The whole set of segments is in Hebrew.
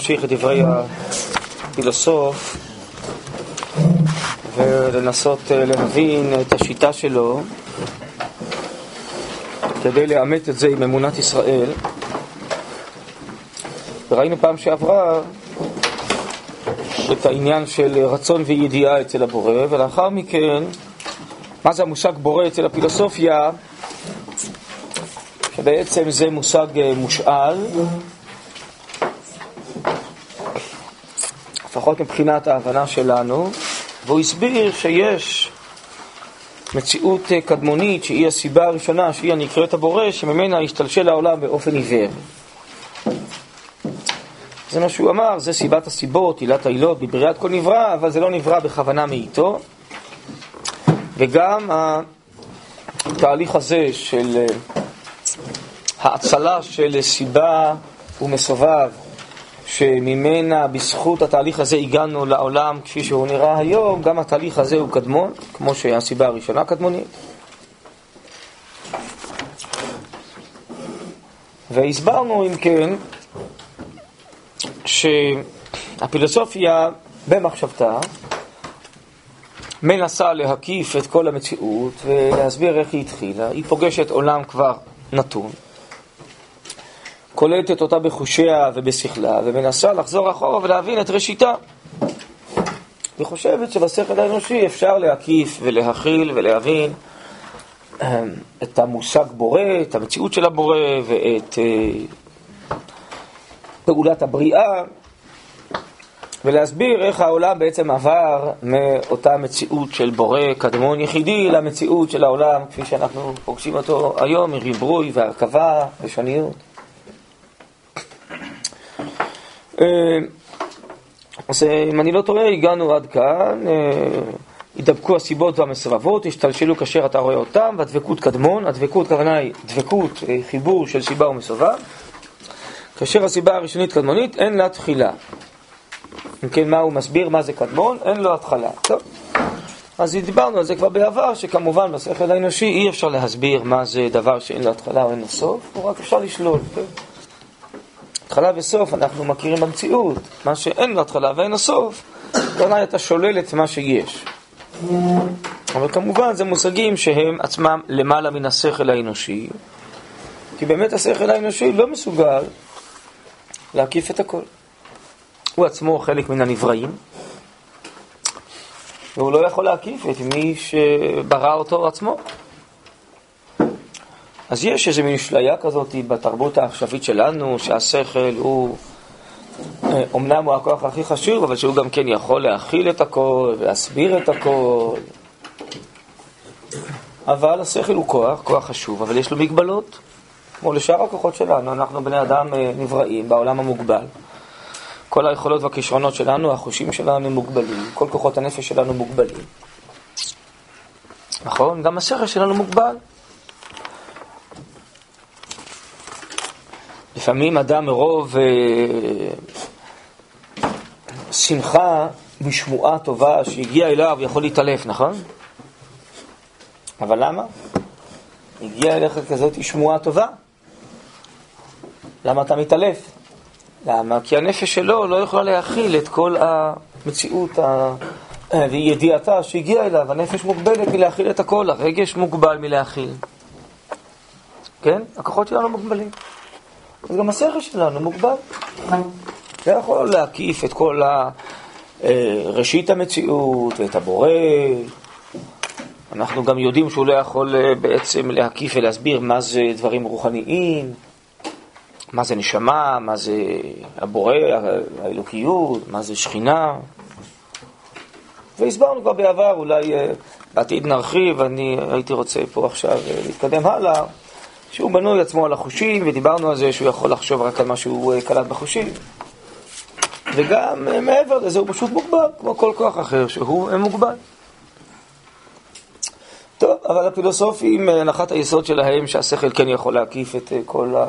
להמשיך את דברי הפילוסוף ולנסות אה, להבין את השיטה שלו כדי לאמת את זה עם אמונת ישראל. וראינו פעם שעברה את העניין של רצון וידיעה אצל הבורא, ולאחר מכן, מה זה המושג בורא אצל הפילוסופיה? שבעצם זה מושג אה, מושאל, לפחות מבחינת ההבנה שלנו, והוא הסביר שיש מציאות אה, קדמונית שהיא הסיבה הראשונה, שהיא הנקראת הבורא, שממנה השתלשל העולם באופן עיוור. זה מה שהוא אמר, זה סיבת הסיבות, עילת העילות, בבריאת כל נברא, אבל זה לא נברא בכוונה מאיתו. וגם התהליך הזה של אה, האצלה של סיבה ומסובב, שממנה, בזכות התהליך הזה הגענו לעולם כפי שהוא נראה היום, גם התהליך הזה הוא קדמון, כמו שהסיבה הראשונה קדמונית. והסברנו, אם כן, שהפילוסופיה במחשבתה מנסה להקיף את כל המציאות ולהסביר איך היא התחילה. היא פוגשת עולם כבר נתון, קולטת אותה בחושיה ובשכלה ומנסה לחזור אחורה ולהבין את ראשיתה. היא חושבת שבשכל האנושי אפשר להקיף ולהכיל ולהבין אמ, את המושג בורא, את המציאות של הבורא ואת אה, פעולת הבריאה, ולהסביר איך העולם בעצם עבר מאותה מציאות של בורא קדמון יחידי למציאות של העולם כפי שאנחנו פוגשים אותו היום, מריבוי והרכבה ושניות. אה, אז אה, אם אני לא טועה, הגענו עד כאן, הידבקו הסיבות והמסרבות, השתלשלו כאשר אתה רואה אותם, והדבקות קדמון, הדבקות כוונה היא דבקות, אה, חיבור של סיבה ומסובב. כאשר הסיבה הראשונית קדמונית, אין לה תחילה. אם כן, מה הוא מסביר? מה זה קדמון? אין לו התחלה. טוב. אז דיברנו על זה כבר בעבר, שכמובן בשכל האנושי אי אפשר להסביר מה זה דבר שאין לו התחלה או אין לו סוף, הוא רק אפשר לשלול. כן? התחלה וסוף אנחנו מכירים במציאות, מה שאין לו התחלה ואין לו סוף, אתה שולל את מה שיש. אבל כמובן זה מושגים שהם עצמם למעלה מן השכל האנושי, כי באמת השכל האנושי לא מסוגל להקיף את הכל. הוא עצמו חלק מן הנבראים, והוא לא יכול להקיף את מי שברא אותו עצמו. אז יש איזו מין אשליה כזאת בתרבות העכשווית שלנו, שהשכל הוא, אומנם אה, הוא הכוח הכי חשוב, אבל שהוא גם כן יכול להכיל את הכל, להסביר את הכל. אבל השכל הוא כוח, כוח חשוב, אבל יש לו מגבלות. כמו לשאר הכוחות שלנו, אנחנו בני אדם אה, נבראים בעולם המוגבל. כל היכולות והכישרונות שלנו, החושים שלנו מוגבלים, כל כוחות הנפש שלנו מוגבלים. נכון? גם השכל שלנו מוגבל. לפעמים אדם מרוב אה, שמחה משמועה טובה שהגיעה אליו יכול להתעלף, נכון? אבל למה? הגיעה אליך כזאת שמועה טובה. למה אתה מתעלף? למה? כי הנפש שלו לא יכולה להכיל את כל המציאות ה... וידיעתה שהגיעה אליו. הנפש מוגבלת מלהכיל את הכל, הרגש מוגבל מלהכיל. כן? הכוחות שלנו מוגבלים. אז גם השכל שלנו מוגבל. זה יכול להקיף את כל. אה, ראשית המציאות ואת הבורא. אנחנו גם יודעים שהוא לא יכול אה, בעצם להקיף ולהסביר מה זה דברים רוחניים. מה זה נשמה, מה זה הבורא, האלוקיות, מה זה שכינה. והסברנו כבר בעבר, אולי אה, בעתיד נרחיב, אני הייתי רוצה פה עכשיו להתקדם הלאה, שהוא בנוי עצמו על החושים, ודיברנו על זה שהוא יכול לחשוב רק על מה שהוא אה, קלט בחושים. וגם מעבר לזה הוא פשוט מוגבל, כמו כל כוח אחר שהוא מוגבל. טוב, אבל הפילוסופים, הנחת היסוד שלהם שהשכל כן יכול להקיף את כל ה...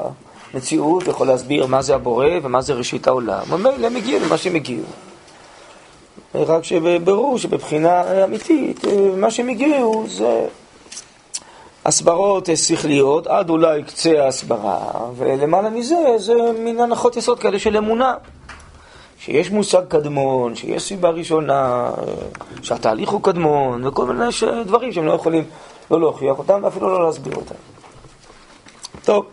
מציאות, יכול להסביר מה זה הבורא ומה זה ראשית העולם. ממילא הם הגיעו למה שהם הגיעו. רק שברור שבבחינה אמיתית, מה שהם הגיעו זה הסברות שכליות, עד אולי קצה ההסברה, ולמעלה מזה זה מין הנחות יסוד כאלה של אמונה. שיש מושג קדמון, שיש סיבה ראשונה, שהתהליך הוא קדמון, וכל מיני דברים שהם לא יכולים לא להוכיח אותם ואפילו לא להסביר אותם. טוב,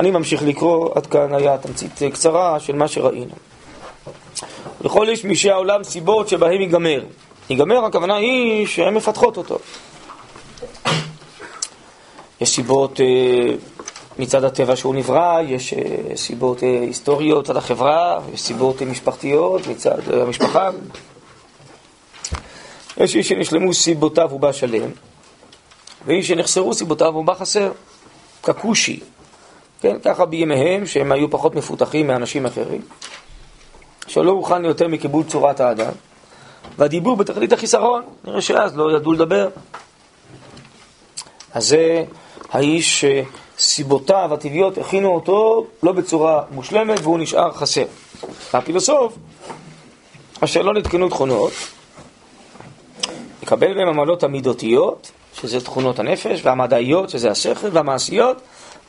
אני ממשיך לקרוא, עד כאן היה תמצית קצרה של מה שראינו. לכל איש משי העולם סיבות שבהם ייגמר. ייגמר, הכוונה היא שהן מפתחות אותו. יש סיבות אה, מצד הטבע שהוא נברא, יש אה, סיבות אה, היסטוריות מצד החברה, יש סיבות משפחתיות מצד המשפחה. יש איש שנשלמו סיבותיו ובא שלם, ואיש שנחסרו סיבותיו ובא חסר, ככושי. כן, ככה בימיהם, שהם היו פחות מפותחים מאנשים אחרים, שלא הוכן יותר מקיבול צורת האדם, והדיבור בתכלית החיסרון, נראה שאז לא ידעו לדבר. אז זה האיש שסיבותיו הטבעיות הכינו אותו לא בצורה מושלמת והוא נשאר חסר. והפילוסוף, אשר לא נתקנו תכונות, יקבל בהם המעלות המידותיות, שזה תכונות הנפש, והמדעיות, שזה השכל, והמעשיות,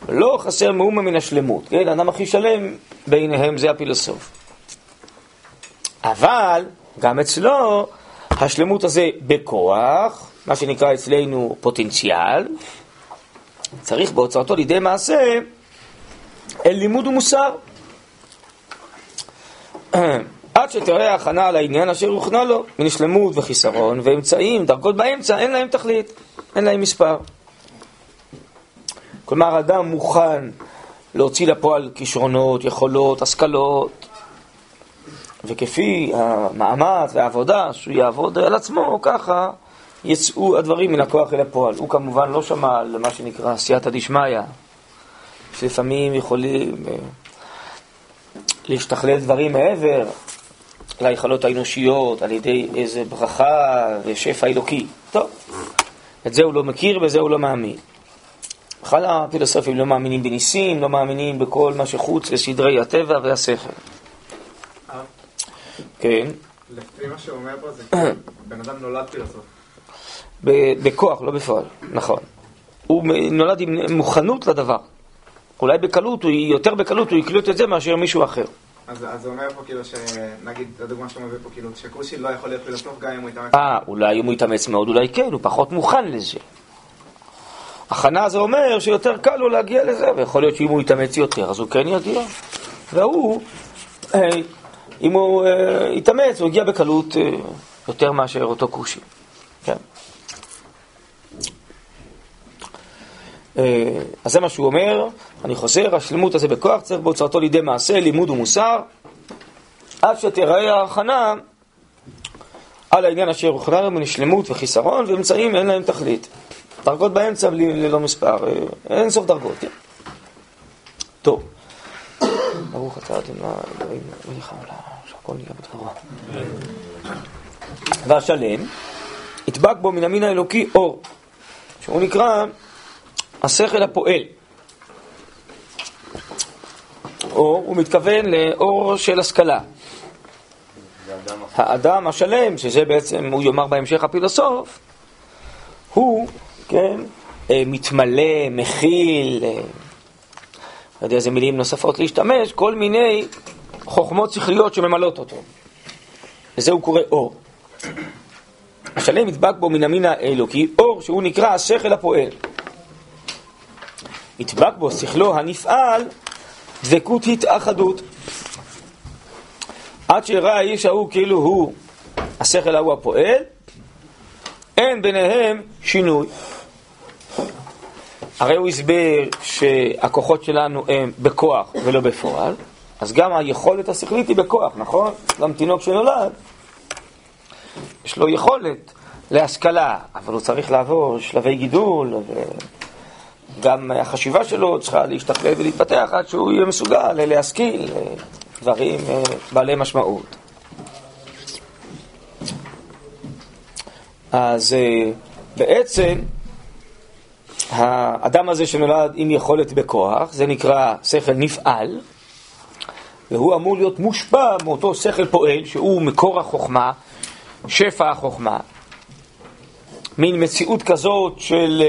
לא חסר מאומה מן השלמות. כן, האדם הכי שלם ביניהם זה הפילוסוף. אבל גם אצלו השלמות הזה בכוח, מה שנקרא אצלנו פוטנציאל, צריך בהוצאתו לידי מעשה אל לימוד ומוסר. עד שתראה ההכנה על העניין אשר הוכנה לו, מן שלמות וחיסרון ואמצעים, דרגות באמצע, אין להם תכלית, אין להם מספר. כלומר, אדם מוכן להוציא לפועל כישרונות, יכולות, השכלות, וכפי המאמץ והעבודה שהוא יעבוד על עצמו, ככה יצאו הדברים מן הכוח אל הפועל. הוא כמובן לא שמע על מה שנקרא סייעתא דשמיא, שלפעמים יכולים אה, להשתכלל דברים מעבר ליכולות האנושיות על ידי איזה ברכה ושפע אלוקי. טוב, את זה הוא לא מכיר וזה הוא לא מאמין. בכלל הפילוסופים לא מאמינים בניסים, לא מאמינים בכל מה שחוץ לסדרי הטבע והשכל. כן. לפי מה שהוא אומר פה זה בן אדם נולד פילוסוף. בכוח, לא בפועל, נכון. הוא נולד עם מוכנות לדבר. אולי בקלות, הוא, יותר בקלות הוא יקלוט את זה מאשר מישהו אחר. אז, אז הוא אומר פה כאילו שנגיד, הדוגמה שאתה מביא פה כאילו, שכושי לא יכול להיות פילוסוף גם אם הוא יתאמץ. אה, אולי אם הוא יתאמץ מאוד, אולי כן, הוא פחות מוכן לזה. הכנה זה אומר שיותר קל לו להגיע לזה, ויכול להיות שאם הוא יתאמץ יותר, אז הוא כן יגיע. והוא, אה, אם הוא אה, יתאמץ, הוא יגיע בקלות אה, יותר מאשר אותו כושי. כן. אז זה מה שהוא אומר, אני חוזר, השלמות הזה בכוח צריך בהוצאתו לידי מעשה, לימוד ומוסר, עד שתיראה ההכנה על העניין אשר הוכנה לנו משלמות וחיסרון, ואמצעים אין להם תכלית. דרגות באמצע ללא מספר, אה, אין סוף דרגות. טוב. ברוך אתה אדוני אלוהים מלך העולם, שהכל נהיה בדברו. והשלם, ידבק בו מן המין האלוקי אור, שהוא נקרא השכל הפועל. אור, הוא מתכוון לאור של השכלה. האדם השלם, שזה בעצם, הוא יאמר בהמשך הפילוסוף, הוא כן? אה, מתמלא, מכיל, אה, לא יודע איזה מילים נוספות להשתמש, כל מיני חוכמות שכליות שממלאות אותו. לזה הוא קורא אור. השלם ידבק בו מן המין האלוקי, אור שהוא נקרא השכל הפועל. ידבק בו שכלו הנפעל, דבקות התאחדות. עד שראה האיש ההוא כאילו הוא השכל ההוא הפועל, אין ביניהם שינוי. הרי הוא הסביר שהכוחות שלנו הם בכוח ולא בפועל, אז גם היכולת השכלית היא בכוח, נכון? גם תינוק שנולד, יש לו יכולת להשכלה, אבל הוא צריך לעבור שלבי גידול, וגם החשיבה שלו צריכה להשתכלל ולהתפתח עד שהוא יהיה מסוגל להשכיל דברים אה, בעלי משמעות. אז אה, בעצם האדם הזה שנולד עם יכולת בכוח, זה נקרא שכל נפעל, והוא אמור להיות מושפע מאותו שכל פועל, שהוא מקור החוכמה, שפע החוכמה, מין מציאות כזאת של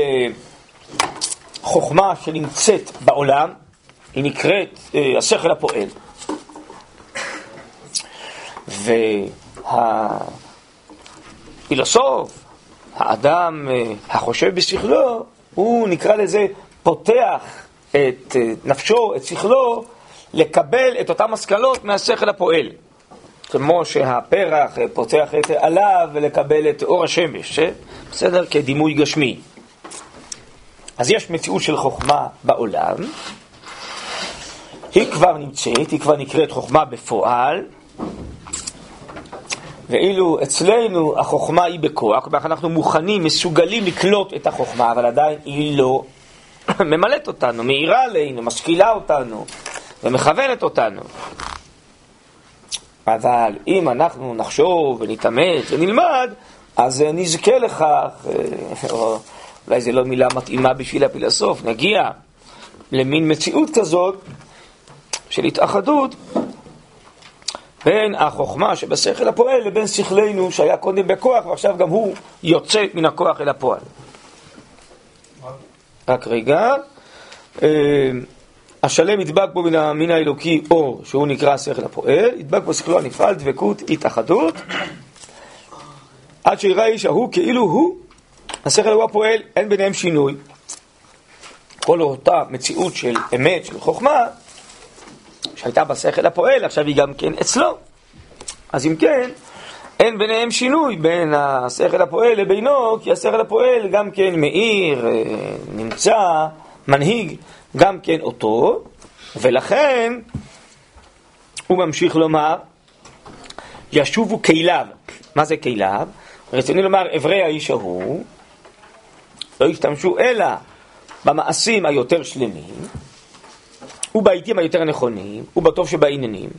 אה, חוכמה שנמצאת בעולם, היא נקראת אה, השכל הפועל. והפילוסוף, האדם אה, החושב בשכלו, הוא נקרא לזה פותח את אה, נפשו, את שכלו, לקבל את אותן השכלות מהשכל הפועל. כמו שהפרח פותח את עליו ולקבל את אור השמש, בסדר? כדימוי גשמי. אז יש מציאות של חוכמה בעולם, היא כבר נמצאת, היא כבר נקראת חוכמה בפועל, ואילו אצלנו החוכמה היא בכוח, כלומר אנחנו מוכנים, מסוגלים לקלוט את החוכמה, אבל עדיין היא לא ממלאת אותנו, מאירה עלינו, משכילה אותנו ומכוונת אותנו. אבל אם אנחנו נחשוב ונתאמץ ונלמד, אז נזכה לכך, או אולי זו לא מילה מתאימה בשביל הפילוסוף, נגיע למין מציאות כזאת של התאחדות בין החוכמה שבשכל הפועל לבין שכלנו שהיה קודם בכוח ועכשיו גם הוא יוצא מן הכוח אל הפועל. רק רגע. אה, השלם ידבק בו מן האלוקי אור, שהוא נקרא השכל הפועל, ידבק בו שכלו הנפעל, דבקות, התאחדות, עד שיראה איש ההוא כאילו הוא, השכל הוא הפועל, אין ביניהם שינוי. כל אותה מציאות של אמת, של חוכמה, שהייתה בשכל הפועל, עכשיו היא גם כן אצלו. אז אם כן, אין ביניהם שינוי בין השכל הפועל לבינו, כי השכל הפועל גם כן מאיר, אה, נמצא, מנהיג גם כן אותו, ולכן הוא ממשיך לומר, ישובו כליו. מה זה כליו? רציני לומר, אברי האיש ההוא לא ישתמשו אלא במעשים היותר שלמים, ובעיתים היותר נכונים, ובטוב שבעניינים.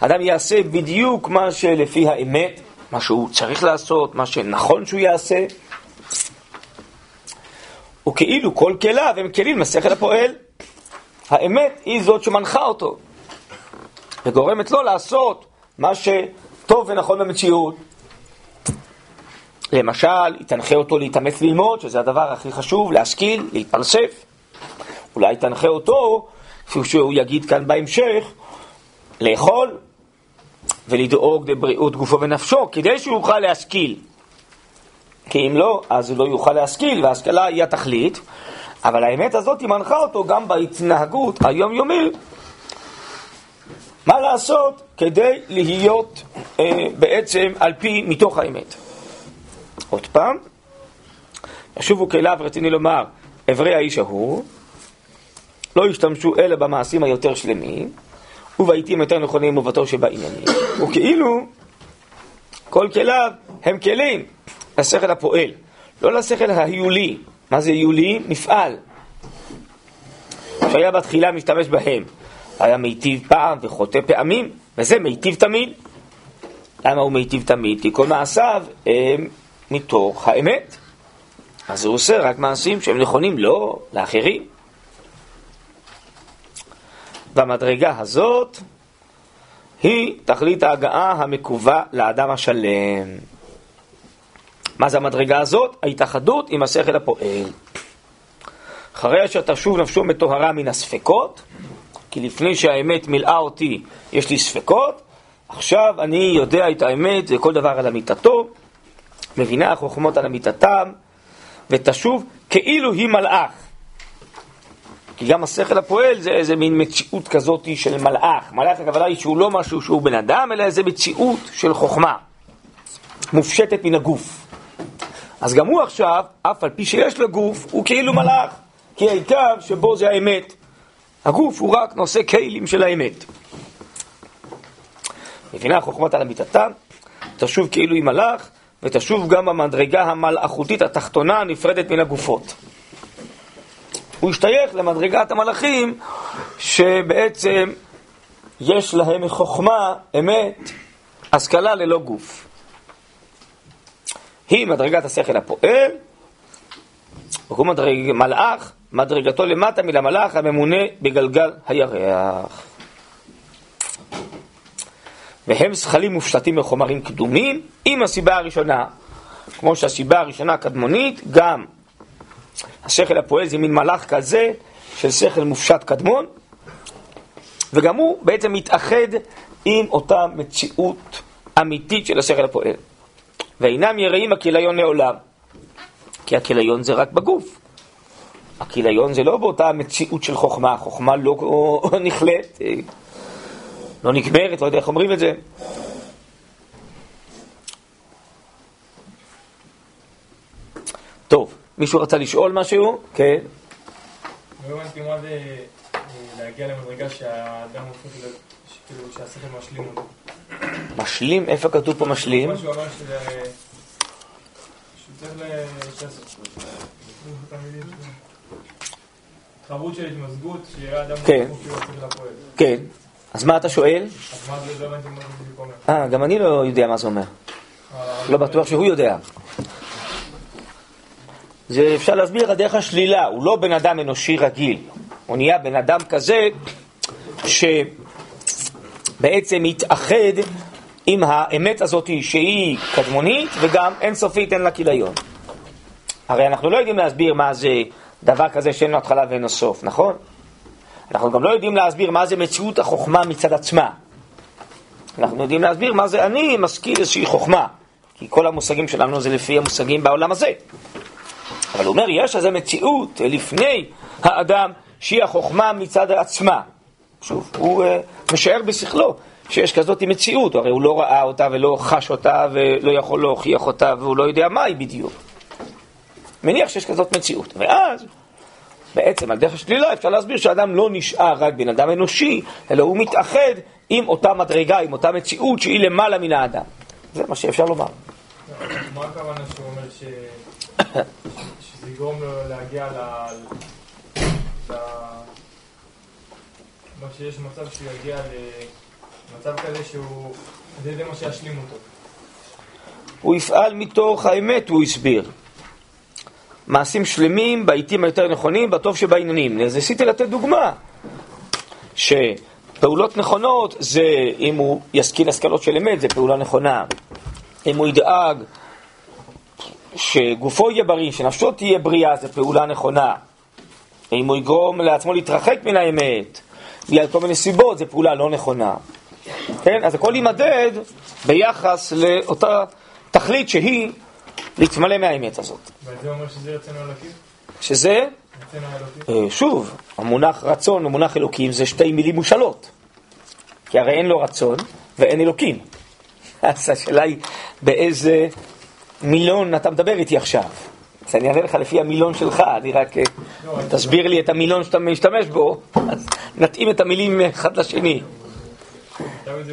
האדם יעשה בדיוק מה שלפי האמת, מה שהוא צריך לעשות, מה שנכון שהוא יעשה. וכאילו כל כליו הם כלים לשכל הפועל. האמת היא זאת שמנחה אותו, וגורמת לו לעשות מה שטוב ונכון במציאות. למשל, היא תנחה אותו להתאמץ ללמוד, שזה הדבר הכי חשוב, להשכיל, להתפלסף. אולי תנחה אותו, כפי שהוא יגיד כאן בהמשך, לאכול ולדאוג לבריאות גופו ונפשו, כדי שהוא יוכל להשכיל. כי אם לא, אז הוא לא יוכל להשכיל, וההשכלה היא התכלית. אבל האמת הזאת היא מנחה אותו גם בהתנהגות היומיומית. מה לעשות כדי להיות אה, בעצם על פי, מתוך האמת. עוד פעם, ישובו כליו, רציני לומר, אברי האיש ההוא, לא ישתמשו אלא במעשים היותר שלמים, ובעיתים יותר נכונים ובתור שבעניינים. וכאילו, כל כליו הם כלים לשכל הפועל, לא לשכל ההיולי. מה זה היולי? מפעל. שהיה בתחילה משתמש בהם. היה מיטיב פעם וחוטא פעמים, וזה מיטיב תמיד. למה הוא מיטיב תמיד? כי כל מעשיו הם מתוך האמת. אז הוא עושה רק מעשים שהם נכונים לו, לא לאחרים. והמדרגה הזאת היא תכלית ההגעה המקווה לאדם השלם. מה זה המדרגה הזאת? ההתאחדות עם השכל הפועל. אחרי אשר תשוב נפשו מטוהרה מן הספקות, כי לפני שהאמת מילאה אותי יש לי ספקות, עכשיו אני יודע את האמת וכל דבר על אמיתתו, מבינה החוכמות על אמיתתם, ותשוב כאילו היא מלאך. כי גם השכל הפועל זה איזה מין מציאות כזאת של מלאך. מלאך הכוונה היא שהוא לא משהו שהוא בן אדם, אלא איזה מציאות של חוכמה, מופשטת מן הגוף. אז גם הוא עכשיו, אף על פי שיש לו גוף, הוא כאילו מלאך, כי העיקר שבו זה האמת. הגוף הוא רק נושא כלים של האמת. מבינה חוכמת על אמיתתה, תשוב כאילו היא מלאך, ותשוב גם המדרגה המלאכותית התחתונה הנפרדת מן הגופות. הוא השתייך למדרגת המלאכים שבעצם יש להם חוכמה, אמת, השכלה ללא גוף. היא מדרגת השכל הפועל, הוא מדרג, מלאך, מדרגתו למטה מן המלאך הממונה בגלגל הירח. והם זכלים מופשטים מחומרים קדומים, עם הסיבה הראשונה. כמו שהסיבה הראשונה הקדמונית, גם השכל הפועל זה מין מלאך כזה של שכל מופשט קדמון, וגם הוא בעצם מתאחד עם אותה מציאות אמיתית של השכל הפועל. ואינם יראים הכיליון לעולם. כי הכיליון זה רק בגוף. הכיליון זה לא באותה מציאות של חוכמה, חוכמה לא נכלאת, אה, לא נגמרת, לא יודע איך אומרים את זה. טוב, מישהו רצה לשאול משהו? כן. לא הבנתי מה זה אה, להגיע למדרגה שהאדם הופך להיות, כאילו שהשכל משלים אותו. משלים? איפה כתוב פה משלים? מה שהוא אמר שזה... שהוא צריך ל... התחברות של התמזגות, שיראה אדם כן. כן. אז מה אתה שואל? אה, גם אני לא יודע מה זה אומר. אה, לא בטוח שהוא יודע. זה אפשר להסביר על דרך השלילה, הוא לא בן אדם אנושי רגיל. הוא נהיה בן אדם כזה שבעצם מתאחד עם האמת הזאת שהיא קדמונית וגם אינסופית אין לה כיליון. הרי אנחנו לא יודעים להסביר מה זה דבר כזה שאין לו התחלה ואין לו סוף, נכון? אנחנו גם לא יודעים להסביר מה זה מציאות החוכמה מצד עצמה. אנחנו יודעים להסביר מה זה אני משכיל איזושהי חוכמה, כי כל המושגים שלנו זה לפי המושגים בעולם הזה. אבל הוא אומר, יש איזו מציאות לפני האדם שהיא החוכמה מצד עצמה. שוב, הוא uh, משער בשכלו שיש כזאת מציאות, הרי הוא לא ראה אותה ולא חש אותה ולא יכול להוכיח אותה והוא לא יודע מה היא בדיוק. מניח שיש כזאת מציאות. ואז, בעצם על דרך השלילה אפשר להסביר שהאדם לא נשאר רק בן אדם אנושי, אלא הוא מתאחד עם אותה מדרגה, עם אותה מציאות שהיא למעלה מן האדם. זה מה שאפשר לומר. מה הכוונה שהוא אומר ש... שזה יגרום לו להגיע ל... ל... מה שיש מצב שהוא יגיע למצב כזה שהוא... זה זה מה שישלים אותו. הוא יפעל מתוך האמת, הוא הסביר. מעשים שלמים בעיתים היותר נכונים, בטוב שבעניינים. אז ניסיתי לתת דוגמה, שפעולות נכונות זה אם הוא ישכיל השכלות של אמת, זה פעולה נכונה. אם הוא ידאג שגופו יהיה בריא, שנפשו תהיה בריאה, זו פעולה נכונה. אם הוא יגרום לעצמו להתרחק מן האמת, בגלל כל מיני סיבות, זו פעולה לא נכונה. כן? אז הכל יימדד ביחס לאותה תכלית שהיא להתמלא מהאמת הזאת. וזה אומר שזה רצון אלוקים? שזה? אה, שוב, המונח רצון ומונח אלוקים זה שתי מילים מושאלות. כי הרי אין לו רצון ואין אלוקים. אז השאלה היא באיזה מילון אתה מדבר איתי עכשיו. אז אני אענה לך לפי המילון שלך, אני רק... אה, תסביר לי את המילון שאתה משתמש בו, אז נתאים את המילים אחד לשני.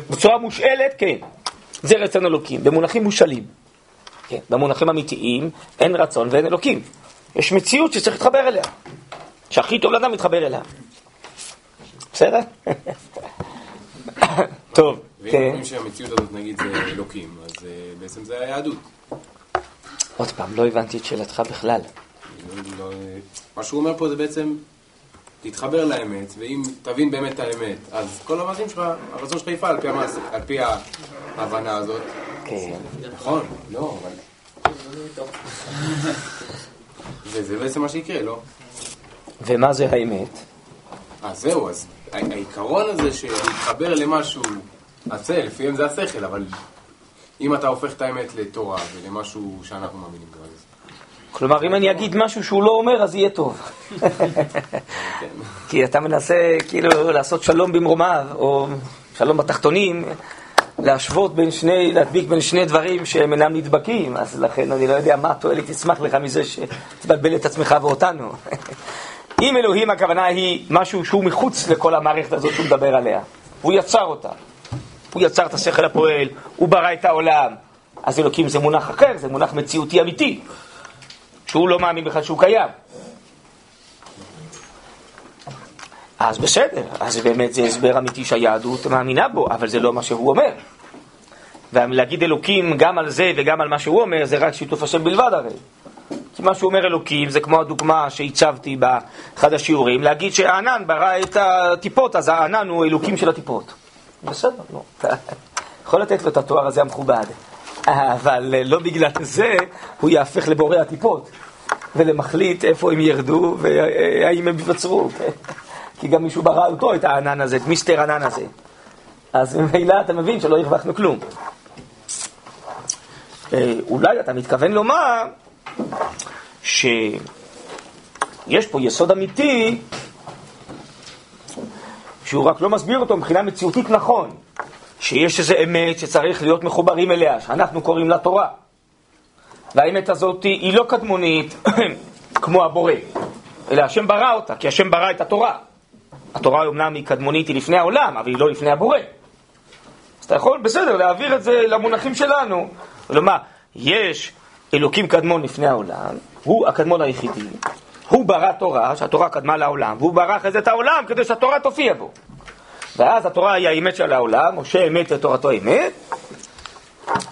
בצורה מושאלת, כן. זה רצון אלוקים, במונחים מושאלים. כן, במונחים אמיתיים אין רצון ואין אלוקים. יש מציאות שצריך להתחבר אליה. שהכי טוב לאדם להתחבר אליה. בסדר? טוב, ואם כן. אומרים שהמציאות הזאת נגיד זה אלוקים, אז אה, בעצם זה היהדות. עוד פעם, לא הבנתי את שאלתך בכלל. לא- לא- מה שהוא אומר פה זה בעצם תתחבר לאמת, ואם תבין באמת את האמת, אז כל המעשים שלך, הרצון שלך יפעל על פי ההבנה הזאת. כן. נכון, לא, אבל... וזה בעצם מה שיקרה, לא? ומה זה האמת? אז זהו, אז העיקרון הזה של להתחבר למשהו עצה, לפיהם זה השכל, אבל אם אתה הופך את האמת לתורה ולמשהו שאנחנו מאמינים בו, אז... כלומר, אם אני אגיד משהו שהוא לא אומר, אז יהיה טוב. כי אתה מנסה כאילו לעשות שלום במרומיו, או שלום בתחתונים, להשוות בין שני, להדביק בין שני דברים שהם אינם נדבקים, אז לכן אני לא יודע מה התועלת תצמח לך מזה שתבלבל את עצמך ואותנו. אם אלוהים הכוונה היא משהו שהוא מחוץ לכל המערכת הזאת שהוא מדבר עליה, הוא יצר אותה, הוא יצר את השכל הפועל, הוא ברא את העולם, אז אלוקים זה מונח אחר, זה מונח מציאותי אמיתי, שהוא לא מאמין בכלל שהוא קיים. אז בסדר, אז באמת זה הסבר אמיתי שהיהדות מאמינה בו, אבל זה לא מה שהוא אומר. ולהגיד אלוקים גם על זה וגם על מה שהוא אומר, זה רק שיתוף השם בלבד הרי. כי מה שהוא אומר אלוקים זה כמו הדוגמה שהצבתי באחד השיעורים, להגיד שהענן ברא את הטיפות, אז הענן הוא אלוקים של הטיפות. בסדר, אתה יכול לתת לו את התואר הזה המכובד. אבל לא בגלל זה הוא יהפך לבורא הטיפות, ולמחליט איפה הם ירדו והאם הם ייווצרו. כי גם מישהו ברא אותו, את הענן הזה, את מיסטר ענן הזה. אז ממילא אתה מבין שלא הרווחנו כלום. אה, אולי אתה מתכוון לומר שיש פה יסוד אמיתי שהוא רק לא מסביר אותו מבחינה מציאותית נכון, שיש איזו אמת שצריך להיות מחוברים אליה, שאנחנו קוראים לה תורה. והאמת הזאת היא לא קדמונית כמו הבורא, אלא השם ברא אותה, כי השם ברא את התורה. התורה אומנם היא קדמונית, היא לפני העולם, אבל היא לא לפני הבורא. אז אתה יכול, בסדר, להעביר את זה למונחים שלנו. כלומר, יש אלוקים קדמון לפני העולם, הוא הקדמון היחידי, הוא ברא תורה, שהתורה קדמה לעולם, והוא ברא אחרי זה את העולם כדי שהתורה תופיע בו. ואז התורה היא האמת של העולם, משה אמת ותורתו אמת,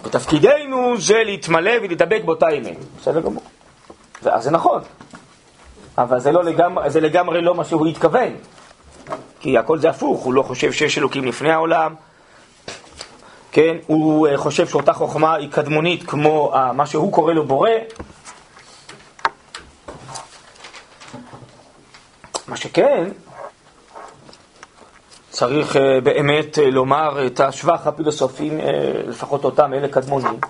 ותפקידנו זה להתמלא ולהתדבק באותה אמת. בסדר גמור. ואז זה נכון, אבל זה, לא לגמרי, זה לגמרי לא מה שהוא התכוון. כי הכל זה הפוך, הוא לא חושב שיש אלוקים לפני העולם, כן, הוא אה, חושב שאותה חוכמה היא קדמונית כמו מה שהוא קורא לו בורא. מה שכן, צריך אה, באמת אה, לומר את השבח הפילוסופיים, לפחות אותם אלה קדמונים,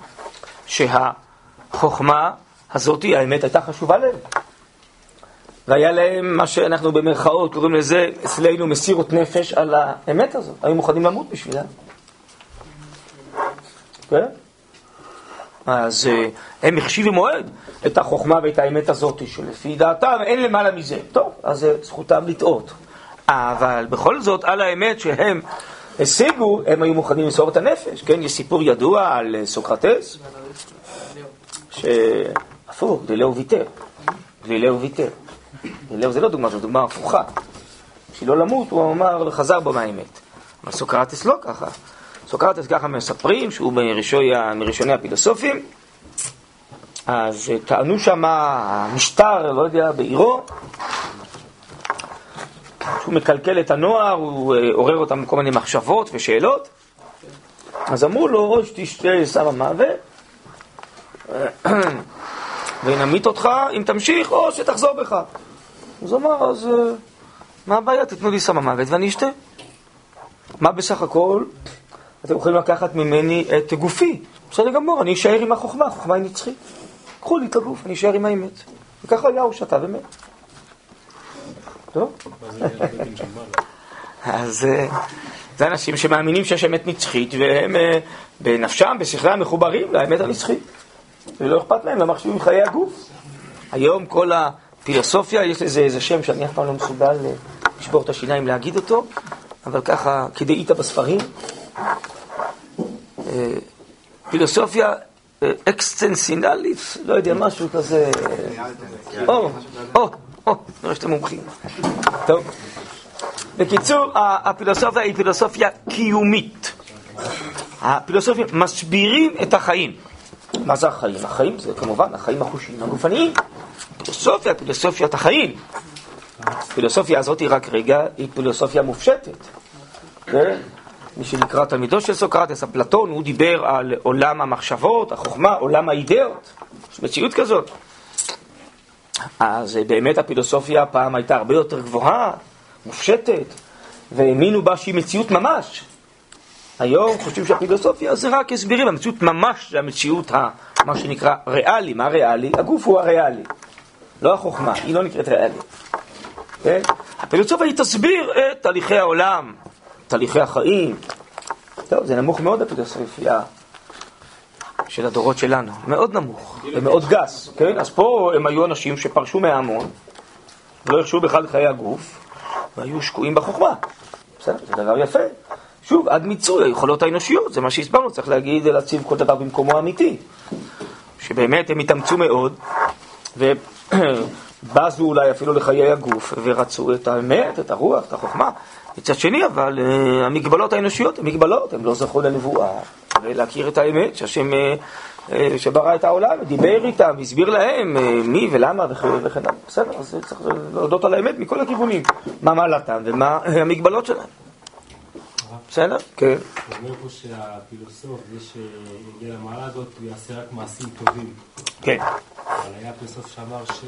שהחוכמה הזאת, האמת הייתה חשובה להם. והיה להם מה שאנחנו במרכאות קוראים לזה אצלנו מסירות נפש על האמת הזאת, היו מוכנים למות בשבילה. כן? אז uh, הם החשיבו מועד את החוכמה ואת האמת הזאת, שלפי דעתם אין למעלה מזה. טוב, אז זכותם לטעות. אבל בכל זאת, על האמת שהם השיגו, הם היו מוכנים למסור את הנפש. כן, יש סיפור ידוע על uh, סוקרטס, שהפוך, גלילאו ויתר. גלילאו ויתר. גלילאו זה לא דוגמה, זו דוגמה הפוכה. בשביל לא למות, הוא אמר, חזר בו מהאמת. אבל סוקרטס לא ככה. סוקרטס ככה מספרים, שהוא מראשוני, הפילוסופים, אז טענו שם המשטר, לא יודע, בעירו, שהוא מקלקל את הנוער, הוא אה, עורר אותם בכל מיני מחשבות ושאלות, אז אמרו לו, או שתשתה סם המוות, ונמית אותך אם תמשיך, או שתחזור בך. אז הוא אמר, אז אה, מה הבעיה? תיתנו לי סם המוות ואני אשתה. מה בסך הכל? אתם יכולים לקחת ממני את גופי. בסדר גמור, אני אשאר עם החוכמה, החוכמה היא נצחית. קחו לי את הגוף, אני אשאר עם האמת. וככה היה, הוא שתה ומת. טוב? אז אה, זה אנשים שמאמינים שיש אמת נצחית, והם אה, בנפשם, בשכלם, מחוברים לאמת הנצחית. ולא אכפת להם, למה חושבים חיי הגוף. היום כל הפילוסופיה, יש לזה איזה שם שאני אף פעם לא מסוגל אה, לשבור את השיניים להגיד אותו, אבל ככה, כדאית בספרים, אה, פילוסופיה אה, אקסטנסיונלית, לא יודע, משהו כזה... או, או, או, נראה שאתם מומחים. טוב. בקיצור, הפילוסופיה היא פילוסופיה קיומית. הפילוסופיה מסבירים את החיים. מה זה החיים? החיים זה כמובן החיים החושיים הגופניים. פילוסופיה, פילוסופיית החיים. הפילוסופיה הזאת היא רק רגע, היא פילוסופיה מופשטת. כן? מי שנקרא תלמידו של סוקרטס, אפלטון, הוא דיבר על עולם המחשבות, החוכמה, עולם האידאות, יש מציאות כזאת. אז באמת הפילוסופיה פעם הייתה הרבה יותר גבוהה, מופשטת, והאמינו בה שהיא מציאות ממש. היום חושבים שהפילוסופיה זה רק הסבירים, המציאות ממש זה המציאות, ה, מה שנקרא ריאלי. מה ריאלי? הגוף הוא הריאלי, לא החוכמה, היא לא נקראת ריאלי. כן? הפילוסופיה היא תסביר את תהליכי העולם, תהליכי החיים. טוב, זה נמוך מאוד הפילוסופיה של הדורות שלנו, מאוד נמוך ומאוד גס, כן? אז פה הם היו אנשים שפרשו מההמון, ולא יחשבו בכלל חיי הגוף, והיו שקועים בחוכמה. בסדר, זה דבר יפה. שוב, עד מיצוי היכולות האנושיות, זה מה שהסברנו, צריך להגיד, להציב כל דבר במקומו האמיתי. שבאמת הם התאמצו מאוד, ובזו אולי אפילו לחיי הגוף, ורצו את האמת, את הרוח, את החוכמה. מצד שני, אבל uh, המגבלות האנושיות הן מגבלות, הם לא זכו לנבואה, ולהכיר את האמת, שהשם uh, uh, שברא את העולם, דיבר איתם, הסביר להם מי ולמה וכן הלאה. בסדר, אז צריך להודות על האמת מכל הכיוונים, מה מעלתם ומה המגבלות שלהם. בסדר? כן. הוא אומר פה שהפילוסוף, זה שיגיע למעלה הזאת, הוא יעשה רק מעשים טובים. כן. אבל היה פילוסוף שאמר ש...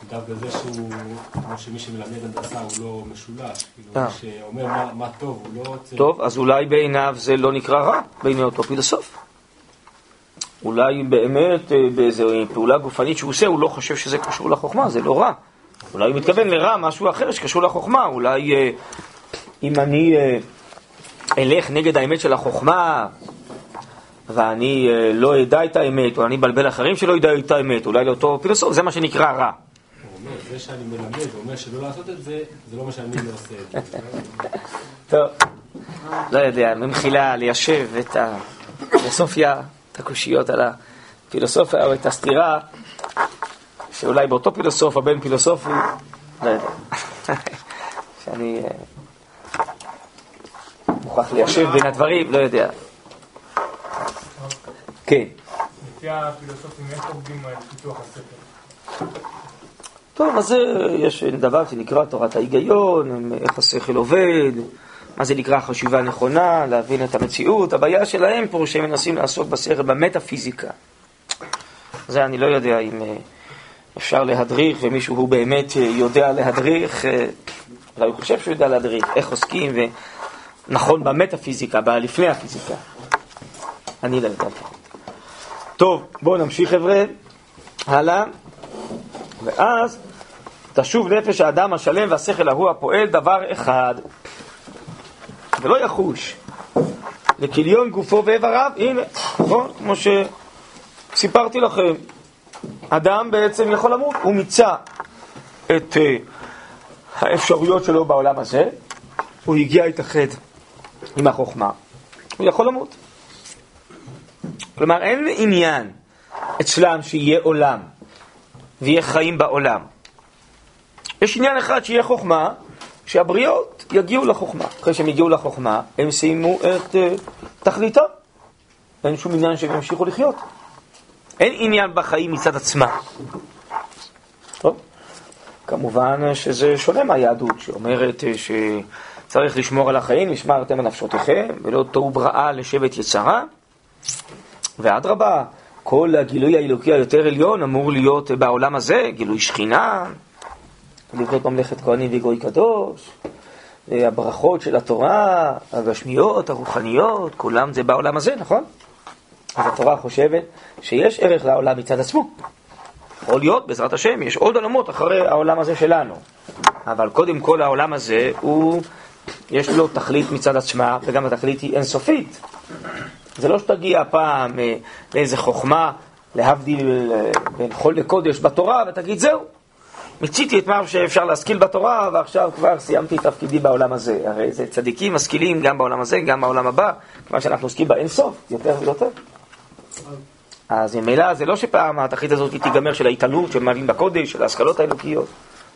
שדווקא זה שהוא, כמו שמי שמלמד הנדסה הוא לא משולש. כאילו, מי שאומר מה, מה טוב, הוא לא רוצה... טוב, אז אולי בעיניו זה לא נקרא רע, בעיני אותו פילוסוף. אולי באמת אה, באיזו פעולה גופנית שהוא עושה, הוא לא חושב שזה קשור לחוכמה, זה לא רע. אולי הוא מתכוון לרע, משהו אחר שקשור לחוכמה. אולי אה, אם אני אה, אלך נגד האמת של החוכמה, ואני לא אדע את האמת, או אני אבלבל אחרים שלא ידעו את האמת, אולי לאותו פילוסוף, זה מה שנקרא רע. הוא אומר, זה שאני מלמד ואומר שלא לעשות את זה, זה לא מה שאני לא עושה. טוב, לא יודע, במחילה ליישב את הפילוסופיה, את הקושיות על הפילוסופיה או את הסתירה, שאולי באותו פילוסוף בין פילוסופי, לא יודע. שאני אה, מוכרח ליישב בין הדברים, לא יודע. כן. לפי הפילוסופים, איך עובדים על פיתוח הספר? טוב, אז יש דבר שנקרא תורת ההיגיון, איך השכל עובד, מה זה נקרא חשיבה נכונה, להבין את המציאות. הבעיה שלהם פה שהם מנסים לעסוק בשכל במטאפיזיקה. זה אני לא יודע אם אה, אפשר להדריך, ומישהו הוא באמת אה, יודע להדריך, אה, אולי הוא חושב שהוא יודע להדריך, איך עוסקים, ונכון במטאפיזיקה, בלפני הפיזיקה. אני לא יודע. טוב, בואו נמשיך חבר'ה, הלאה. ואז תשוב נפש האדם השלם והשכל ההוא הפועל דבר אחד, ולא יחוש לכליון גופו ואיבריו, הנה, נכון? כמו שסיפרתי לכם, אדם בעצם יכול למות, הוא מיצה את uh, האפשרויות שלו בעולם הזה, הוא הגיע להתאחד עם החוכמה, הוא יכול למות. כלומר, אין עניין אצלם שיהיה עולם. ויהיה חיים בעולם. יש עניין אחד שיהיה חוכמה, שהבריות יגיעו לחוכמה. אחרי שהם יגיעו לחוכמה, הם סיימו את uh, תכליתם. אין שום עניין שהם ימשיכו לחיות. אין עניין בחיים מצד עצמה. טוב, כמובן שזה שונה מהיהדות, שאומרת אה, שצריך לשמור על החיים, לשמרתם על נפשותיכם, ולא תוהו בראה לשבט יצרה. ואדרבה, כל הגילוי האלוקי היותר עליון אמור להיות בעולם הזה, גילוי שכינה, לבנות ממלכת כהנים וגוי קדוש, הברכות של התורה, הגשמיות, הרוחניות, כולם זה בעולם הזה, נכון? אז התורה חושבת שיש ערך לעולם מצד עצמו. יכול להיות, בעזרת השם, יש עוד עולמות אחרי העולם הזה שלנו. אבל קודם כל העולם הזה, הוא, יש לו תכלית מצד עצמה, וגם התכלית היא אינסופית. זה לא שתגיע פעם אה, לאיזה חוכמה, להבדיל אה, בין חול לקודש בתורה, ותגיד, זהו, מיציתי את מה שאפשר להשכיל בתורה, ועכשיו כבר סיימתי את תפקידי בעולם הזה. הרי זה צדיקים משכילים גם בעולם הזה, גם בעולם הבא, כיוון שאנחנו עוסקים באינסוף, יותר ויותר. אז ממילא זה לא שפעם התכלית הזאת תיגמר של ההתעלות, של מעלים בקודש, של ההשכלות האלוקיות.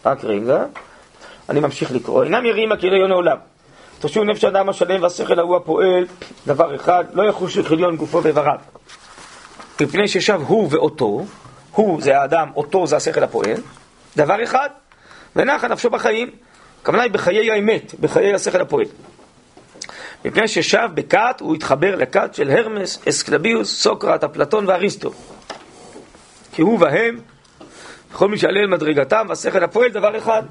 רק רגע, אני ממשיך לקרוא. אינם יראים הכיליון העולם. תשוב נפש האדם השלם והשכל ההוא הפועל, דבר אחד, לא יחוש לכליון גופו ואיבריו. מפני ששב הוא ואותו, הוא זה האדם, אותו זה השכל הפועל, דבר אחד, ונחה נפשו בחיים, הכוונה היא בחיי האמת, בחיי השכל הפועל. מפני ששב בכת, הוא התחבר לכת של הרמס, אסקלביוס, סוקרט, אפלטון ואריסטו. כי הוא והם, כל מי שעלה אל מדרגתם, והשכל הפועל דבר אחד.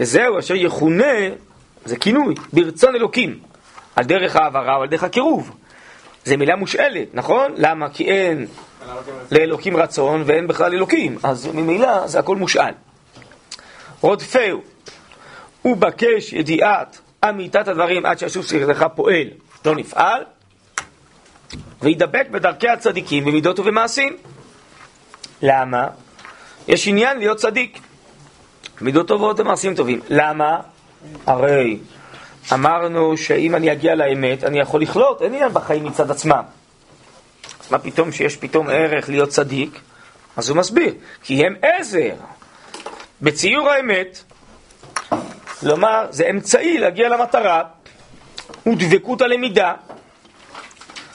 וזהו אשר יכונה, זה כינוי, ברצון אלוקים, על דרך העברה או על דרך הקירוב. זה מילה מושאלת, נכון? למה? כי אין לאלוקים רצון ואין בכלל אלוקים, אז ממילא זה הכל מושאל. רודפהו, ובקש ידיעת אמיתת הדברים עד שישוב שכלך פועל, לא נפעל, וידבק בדרכי הצדיקים במידות ובמעשים. למה? יש עניין להיות צדיק. מידות טובות ומעשים טובים. למה? הרי אמרנו שאם אני אגיע לאמת, אני יכול לכלות, אין עניין בחיים מצד עצמם. מה פתאום שיש פתאום ערך להיות צדיק? אז הוא מסביר, כי הם עזר. בציור האמת, כלומר, זה אמצעי להגיע למטרה, ודבקות הלמידה.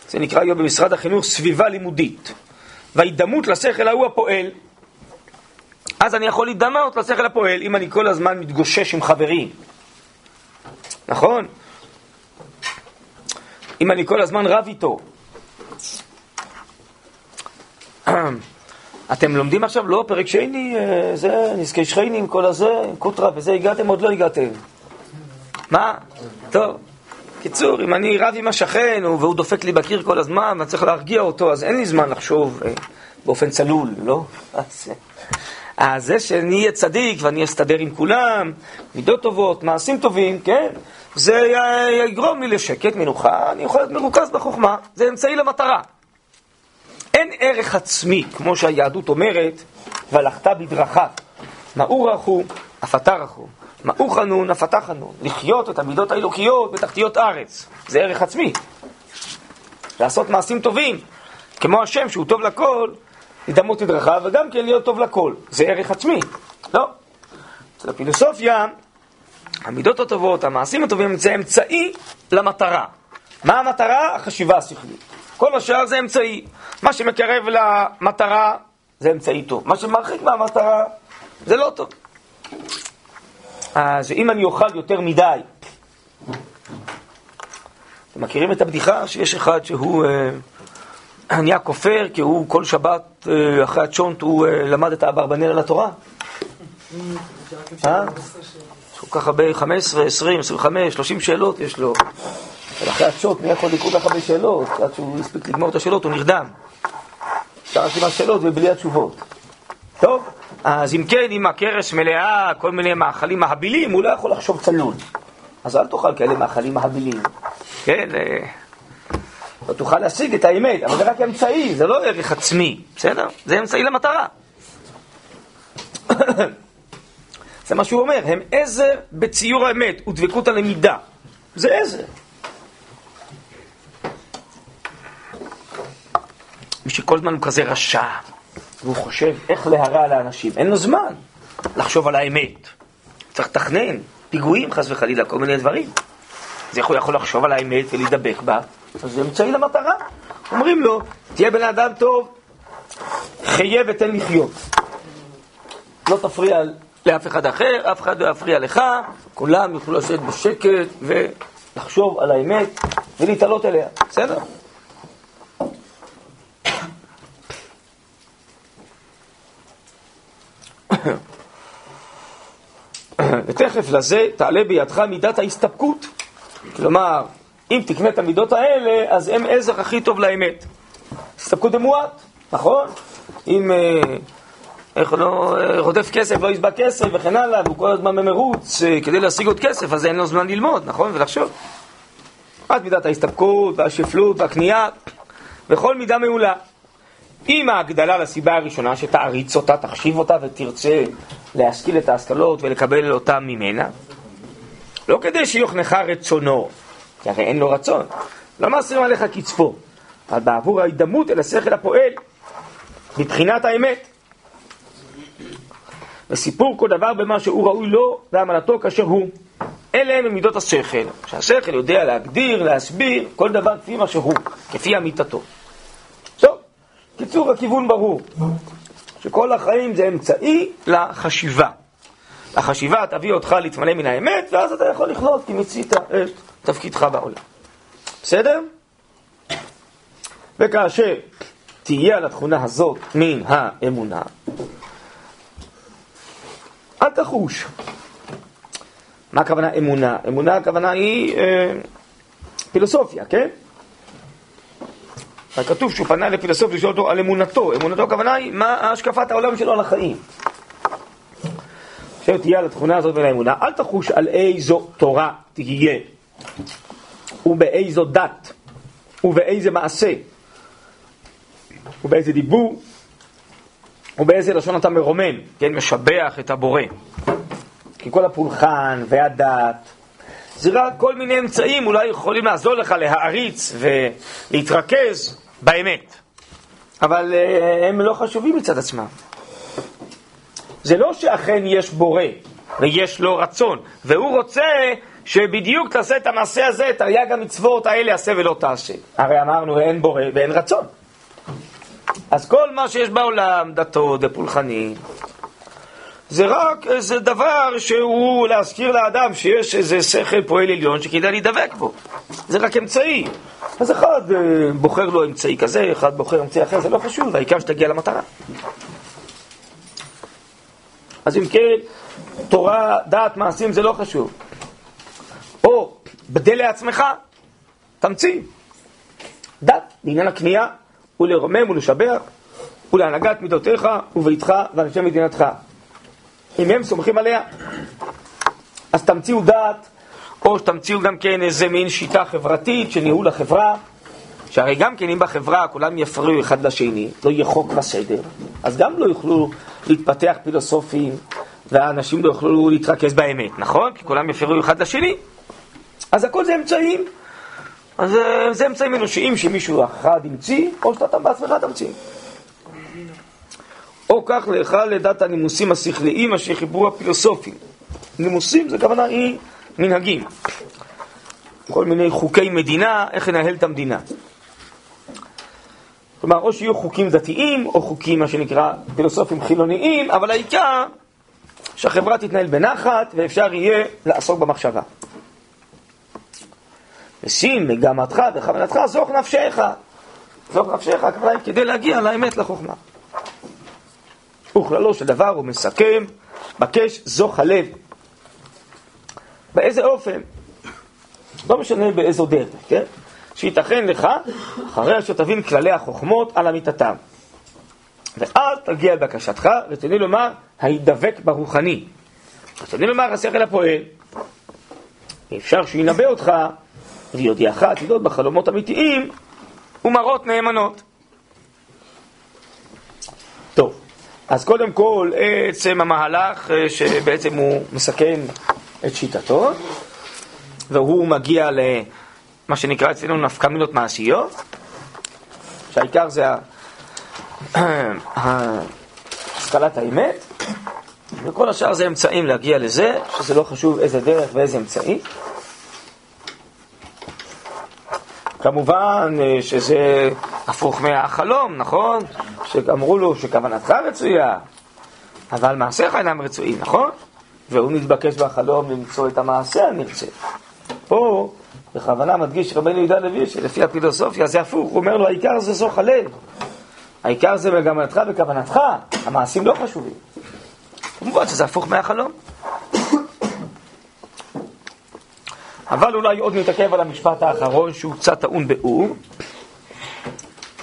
זה נקרא היום במשרד החינוך סביבה לימודית. וההידמות לשכל ההוא הפועל, אז אני יכול להידמות לשכל הפועל אם אני כל הזמן מתגושש עם חברים. נכון? אם אני כל הזמן רב איתו. אתם לומדים עכשיו? לא, פרק שני, אה, זה, נזקי שכנים, כל הזה, קוטרה וזה, הגעתם? עוד לא הגעתם. מה? טוב, קיצור, אם אני רב עם השכן והוא דופק לי בקיר כל הזמן ואני צריך להרגיע אותו, אז אין לי זמן לחשוב אה, באופן צלול, לא? אז, אז זה שאני אהיה צדיק ואני אסתדר עם כולם, מידות טובות, מעשים טובים, כן? זה יגרום לי לשקט, מנוחה, אני יכול להיות מרוכז בחוכמה, זה אמצעי למטרה. אין ערך עצמי, כמו שהיהדות אומרת, והלכת בדרכיו. מאור רחו, אף אתה רחו. מאור חנון, אף אתה חנון. לחיות את המידות האלוקיות בתחתיות ארץ. זה ערך עצמי. לעשות מעשים טובים, כמו השם שהוא טוב לכל, לדמות את דרכיו, וגם כן להיות טוב לכל. זה ערך עצמי. לא. אצל הפילוסופיה, המידות הטובות, המעשים הטובים, זה אמצעי למטרה. מה המטרה? החשיבה השכלית. כל השאר זה אמצעי. מה שמקרב למטרה זה אמצעי טוב. מה שמרחיק מהמטרה זה לא טוב. אז אם אני אוכל יותר מדי, אתם מכירים את הבדיחה שיש אחד שהוא אה, נהיה כופר כי הוא כל שבת אה, אחרי הצ'ונט הוא אה, למד את האברבנל על התורה? יש כל כך הרבה, 15, 20, 25, 30 שאלות יש לו. ואחרי הצ'וט, מי יכול לקרוא כך הרבה שאלות? עד שהוא הספיק לגמור את השאלות, הוא נרדם. שאר כמעט שאלות ובלי התשובות. טוב, אז אם כן, אם הכרס מלאה, כל מיני מאכלים מהבילים, הוא לא יכול לחשוב צלול. אז אל תאכל כאלה מאכלים מהבילים. כן, אה, לא תוכל להשיג את האמת, אבל זה רק אמצעי, זה לא ערך עצמי, בסדר? זה אמצעי למטרה. זה מה שהוא אומר, הם עזר בציור האמת ודבקות הלמידה. זה עזר. מי שכל הזמן הוא כזה רשע, והוא חושב איך להרע לאנשים, אין לו זמן לחשוב על האמת. צריך לתכנן, פיגועים חס וחלילה, כל מיני דברים. אז איך הוא יכול לחשוב על האמת ולהידבק בה? אז זה אמצעי למטרה. אומרים לו, תהיה בן אדם טוב, חיה ותן לחיות. לא תפריע לאף אחד אחר, אף אחד לא יפריע לך, כולם יוכלו לשבת בשקט ולחשוב על האמת ולהתעלות אליה, בסדר? ותכף לזה תעלה בידך מידת ההסתפקות. כלומר, אם תקנה את המידות האלה, אז הם עזר הכי טוב לאמת. הסתפקות במועט, נכון? אם, אה, איך לא, אה, רודף כסף, לא ישבע כסף וכן הלאה, והוא כל הזמן במרוץ אה, כדי להשיג עוד כסף, אז אין לו זמן ללמוד, נכון? ולחשוב. עד מידת ההסתפקות והשפלות והקנייה, וכל מידה מעולה. עם ההגדלה לסיבה הראשונה, שתעריץ אותה, תחשיב אותה ותרצה להשכיל את ההשכלות ולקבל אותה ממנה, לא כדי שיוכנך רצונו, כי הרי אין לו רצון, לא מאסרים עליך קצפו, אבל בעבור ההידמות אל השכל הפועל, מבחינת האמת. וסיפור כל דבר במה שהוא ראוי לו ועמלתו כאשר הוא. אלה הם מידות השכל, שהשכל יודע להגדיר, להסביר כל דבר כפי מה שהוא, כפי אמיתתו. טוב, קיצור הכיוון ברור, שכל החיים זה אמצעי לחשיבה. החשיבה תביא אותך להתמלא מן האמת, ואז אתה יכול לחיות כי מיצית את תפקידך בעולם. בסדר? וכאשר תהיה על התכונה הזאת מן האמונה, אל תחוש. מה הכוונה אמונה? אמונה הכוונה היא אה, פילוסופיה, כן? כתוב שהוא פנה לפילוסוף לשאול אותו על אמונתו. אמונתו הכוונה היא מה השקפת העולם שלו על החיים. עכשיו תהיה על התכונה הזאת ולאמונה, אל תחוש על איזו תורה תהיה, ובאיזו דת, ובאיזה מעשה, ובאיזה דיבור, ובאיזה לשון אתה מרומם, כן, משבח את הבורא. כי כל הפולחן והדת, זה רק כל מיני אמצעים אולי יכולים לעזור לך להעריץ ולהתרכז באמת. אבל uh, הם לא חשובים מצד עצמם. זה לא שאכן יש בורא ויש לו רצון, והוא רוצה שבדיוק תעשה את המעשה הזה, תרי"ג המצוות האלה עשה ולא תעשה. הרי אמרנו אין בורא ואין רצון. אז כל מה שיש בעולם, דתות ופולחנים, זה רק איזה דבר שהוא להזכיר לאדם שיש איזה שכל פועל עליון שכדאי להידבק בו. זה רק אמצעי. אז אחד אה, בוחר לו אמצעי כזה, אחד בוחר אמצעי אחר, זה לא חשוב, העיקר שתגיע למטרה. אז אם כן, תורה, דעת, מעשים, זה לא חשוב. או בדה לעצמך, תמציא. דת לעניין הקנייה ולרומם ולשבח ולהנהגת מידותיך וביתך ואנשי מדינתך. אם הם סומכים עליה, אז תמציאו דת, או שתמציאו גם כן איזה מין שיטה חברתית של ניהול החברה, שהרי גם כן אם בחברה כולם יפריעו אחד לשני, לא יהיה חוק וסדר, אז גם לא יוכלו להתפתח פילוסופים, והאנשים לא יוכלו להתרכז באמת, נכון? כי כולם יפריעו אחד לשני. אז הכל זה אמצעים. אז אה, זה אמצעים אנושיים שמישהו אחד המציא, או שאתה בעצמך תמציא. או כך לך לדעת הנימוסים השכליים אשר חיברו הפילוסופים. נימוסים זה כוונה היא מנהגים. כל מיני חוקי מדינה, איך לנהל את המדינה. כלומר, או שיהיו חוקים דתיים, או חוקים, מה שנקרא, פילוסופים חילוניים, אבל העיקר שהחברה תתנהל בנחת ואפשר יהיה לעסוק במחשבה. ושים מגמתך וכוונתך זוך נפשך. זוך נפשך, הכוונה כדי להגיע לאמת, לחוכמה. וכללו של דבר הוא מסכם, בקש זוך הלב. באיזה אופן? לא משנה באיזו דרך, כן? שייתכן לך, אחרי שתבין כללי החוכמות על אמיתתם. ואז תגיע לבקשתך, ותני לומר, הידבק ברוחני. ותני לומר, השכל הפועל. אפשר שינבא אותך, ויודיעך עתידות בחלומות אמיתיים ומראות נאמנות. טוב, אז קודם כל, עצם המהלך אה, שבעצם הוא מסכן את שיטתו, והוא מגיע למה שנקרא אצלנו נפקמינות מעשיות, שהעיקר זה השכלת האמת, וכל השאר זה אמצעים להגיע לזה, שזה לא חשוב איזה דרך ואיזה אמצעי. כמובן אה, שזה הפוך מהחלום, נכון? שאמרו לו שכוונתך רצויה, אבל מעשיך אינם רצויים, נכון? והוא נתבקש בחלום למצוא את המעשה הנרצה. פה בכוונה מדגיש רבנו יהודה לוי שלפי הפילוסופיה זה הפוך, הוא אומר לו העיקר זה זוך הלב, העיקר זה מגמתך וכוונתך, המעשים לא חשובים. כמובן שזה הפוך מהחלום. אבל אולי עוד נתעכב על המשפט האחרון שהוא קצת טעון באור.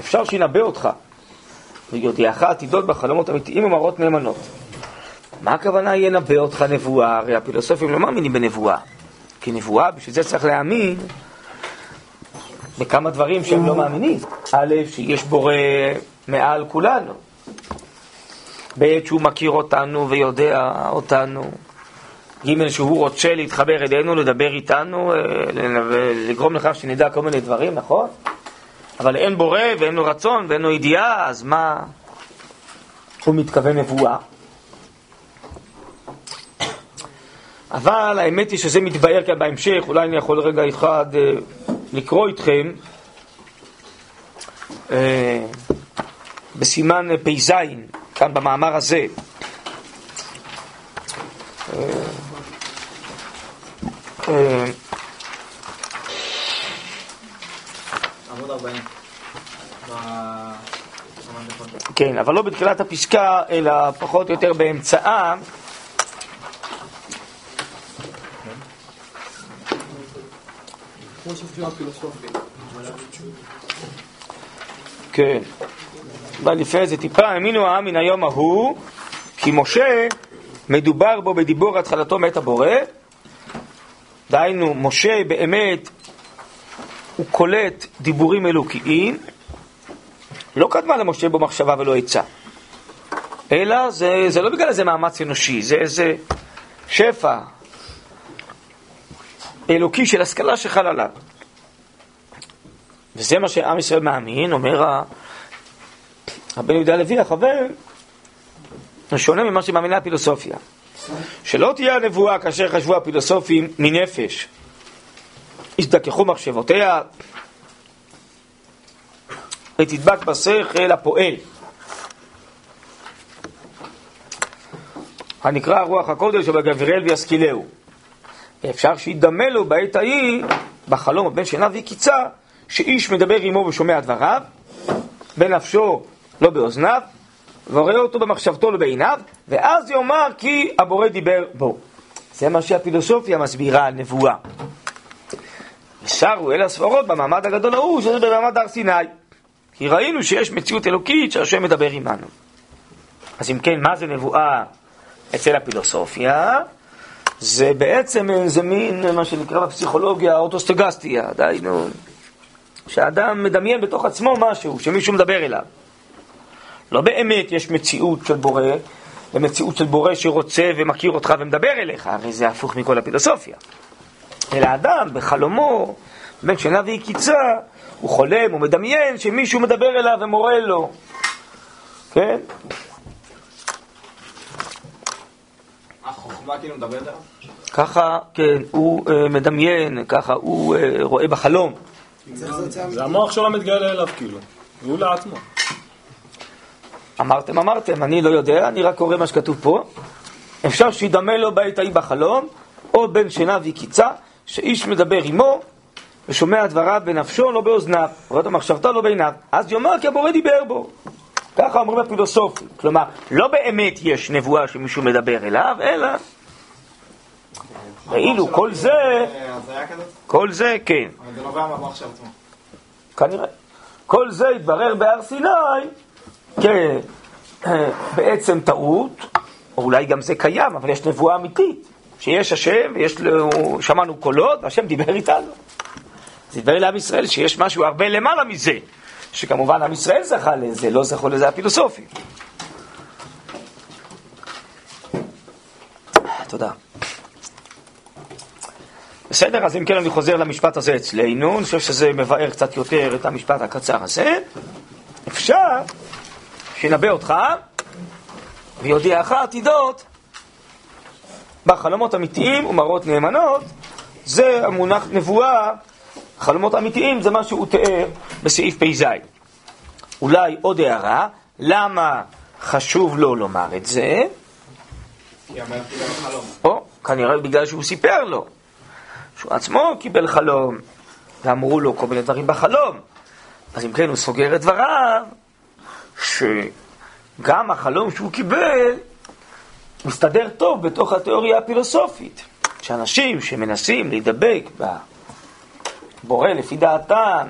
אפשר שינבא אותך ויודיעך עתידות בחלומות אמיתיים ומראות נאמנות. מה הכוונה ינבא אותך נבואה? הרי הפילוסופים לא מאמינים בנבואה. כי נבואה, בשביל זה צריך להאמין בכמה דברים שהם לא מאמינים. א', שיש בורא מעל כולנו. ב', שהוא מכיר אותנו ויודע אותנו. ג' שהוא רוצה להתחבר אלינו, לדבר איתנו, אה, לגרום לכך שנדע כל מיני דברים, נכון? אבל אין בורא ואין לו רצון ואין לו ידיעה, אז מה הוא מתכוון נבואה? אבל האמת היא שזה מתבהר כאן בהמשך, אולי אני יכול רגע אחד אה, לקרוא איתכם אה, בסימן פ"ז, כאן במאמר הזה. כן, אבל לא בתחילת הפסקה, אלא פחות או יותר באמצעה. כן. בא לפני זה טיפה, האמינו העם מן היום ההוא, כי משה, מדובר בו בדיבור התחלתו מאת הבורא, דהיינו, משה באמת, הוא קולט דיבורים אלוקיים, לא קדמה למשה בו מחשבה ולא עצה, אלא זה, זה לא בגלל איזה מאמץ אנושי, זה איזה שפע אלוקי של השכלה שחל עליו. וזה מה שעם ישראל מאמין, אומר הבן יהודה לוי, החבר, שונה ממה שמאמינה הפילוסופיה. שלא תהיה הנבואה כאשר חשבו הפילוסופים מנפש. יזדככו מחשבותיה ותדבק בשכל הפועל. הנקרא רוח הקודש ובגבריאל וישכילהו. אפשר שידמה לו בעת ההיא, בחלום הבן שינה וקיצה, שאיש מדבר עמו ושומע דבריו, בנפשו לא באוזניו, ורואה אותו במחשבתו לא בעיניו, ואז יאמר כי הבורא דיבר בו. זה מה שהפילוסופיה מסבירה על נבואה. ושרו אל הספרות במעמד הגדול ההוא, שזה במעמד הר סיני. כי ראינו שיש מציאות אלוקית שהשם מדבר עמנו. אז אם כן, מה זה נבואה אצל הפילוסופיה? זה בעצם איזה מין, מה שנקרא בפסיכולוגיה, אוטוסטגסטיה, דהיינו, שאדם מדמיין בתוך עצמו משהו, שמישהו מדבר אליו. לא באמת יש מציאות של בורא, ומציאות של בורא שרוצה ומכיר אותך ומדבר אליך, הרי זה הפוך מכל הפילוסופיה. אלא אדם בחלומו, בין שינה ויקיצה, הוא חולם, הוא מדמיין שמישהו מדבר אליו ומורה לו. כן? החוכמה כאילו מדברת עליו? ככה, כן, הוא אה, מדמיין, ככה הוא אה, רואה בחלום. זה המוח שלו מתגלה אליו, כאילו. הוא לעצמו. אמרתם, אמרתם, אני לא יודע, אני רק קורא מה שכתוב פה. אפשר שידמה לו בעת ההיא בחלום, או בין שינה ויקיצה, שאיש מדבר עמו, ושומע דבריו בנפשו, לא באוזניו, רואה את המחשבתו, לא בעיניו. אז יאמר כי הבורא דיבר בו. ככה אומרים הפילוסופים. כלומר, לא באמת יש נבואה שמישהו מדבר אליו, אלא ואילו כל זה, הזיה כזאת? כל זה, כן, אבל זה נובע מהמוח של עצמו. כנראה. כל זה התברר בהר סיני כבעצם טעות, או אולי גם זה קיים, אבל יש נבואה אמיתית, שיש השם, ויש לו, שמענו קולות, והשם דיבר איתנו. זה התברר לעם ישראל שיש משהו הרבה למעלה מזה, שכמובן עם ישראל זכה לזה, לא זכו לזה הפילוסופים. תודה. בסדר, אז אם כן אני חוזר למשפט הזה אצלנו, אני חושב שזה מבאר קצת יותר את המשפט הקצר הזה. אפשר שינבא אותך ויודיעך עתידות בחלומות אמיתיים ומראות נאמנות, זה המונח נבואה, חלומות אמיתיים זה מה שהוא תיאר בסעיף פ"ז. אולי עוד הערה, למה חשוב לו לומר את זה? כי המלך קיבל חלום. או, כנראה בגלל שהוא סיפר לו. שהוא עצמו קיבל חלום, ואמרו לו כל מיני דברים בחלום. אז אם כן, הוא סוגר את דבריו, שגם החלום שהוא קיבל מסתדר טוב בתוך התיאוריה הפילוסופית. שאנשים שמנסים להידבק בבורא לפי דעתם,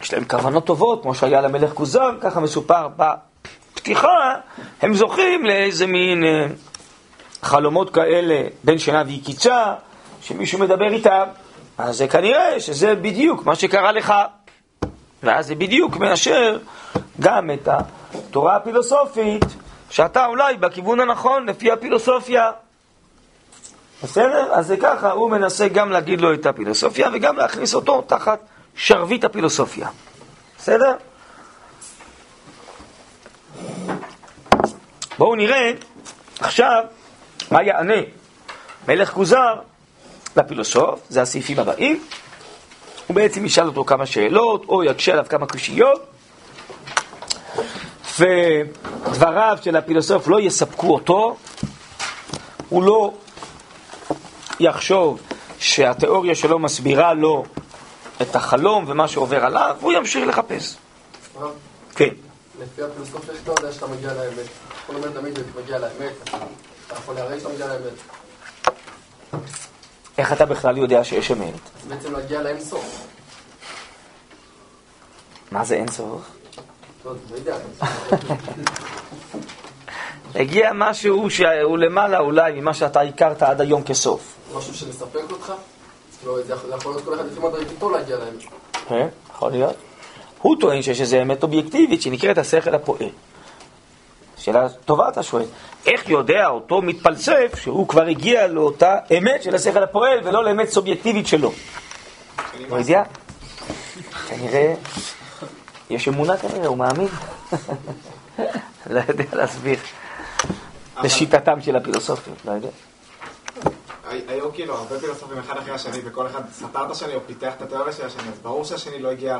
יש להם כוונות טובות, כמו שהיה למלך כוזר, ככה מסופר בפתיחה, הם זוכים לאיזה מין אה, חלומות כאלה בין שינה ויקיצה, שמישהו מדבר איתם, אז זה כנראה שזה בדיוק מה שקרה לך. ואז זה בדיוק מאשר גם את התורה הפילוסופית, שאתה אולי בכיוון הנכון לפי הפילוסופיה. בסדר? אז זה ככה, הוא מנסה גם להגיד לו את הפילוסופיה וגם להכניס אותו תחת שרביט הפילוסופיה. בסדר? בואו נראה עכשיו מה יענה מלך כוזר לפילוסוף, זה הסעיפים הבאים. הוא בעצם ישאל אותו כמה שאלות, או יקשה עליו כמה קושיות, ודבריו של הפילוסוף לא יספקו אותו, הוא לא יחשוב שהתיאוריה שלו מסבירה לו את החלום ומה שעובר עליו, הוא ימשיך לחפש. כן. לפי הפילוסופיה איך אתה יודע שאתה מגיע לאמת? כל אומר תמיד שאתה מגיע לאמת, אתה יכול להראה שאתה מגיע לאמת. איך אתה בכלל יודע שיש אמת? בעצם להגיע לאין סוף. מה זה אין סוף? לא לא. הגיע משהו שהוא למעלה אולי ממה שאתה הכרת עד היום כסוף. משהו שמספק אותך? לא, זה יכול זה יכול להיות כל אחד לפי מדרגתו להגיע לאמת. כן, יכול להיות. הוא טוען שיש איזו אמת אובייקטיבית שנקראת השכל הפועל. שאלה טובה אתה שואל. איך יודע אותו מתפלסף שהוא כבר הגיע לאותה אמת של השכל הפועל ולא לאמת סובייקטיבית שלו? לא יודע. כנראה, יש אמונה כנראה, הוא מאמין. לא יודע להסביר. לשיטתם של הפילוסופיות, לא יודע. היו כאילו הרבה פילוסופים אחד אחרי השני, וכל אחד סתר את השני או פיתח את התיאוריה של השני, אז ברור שהשני לא הגיע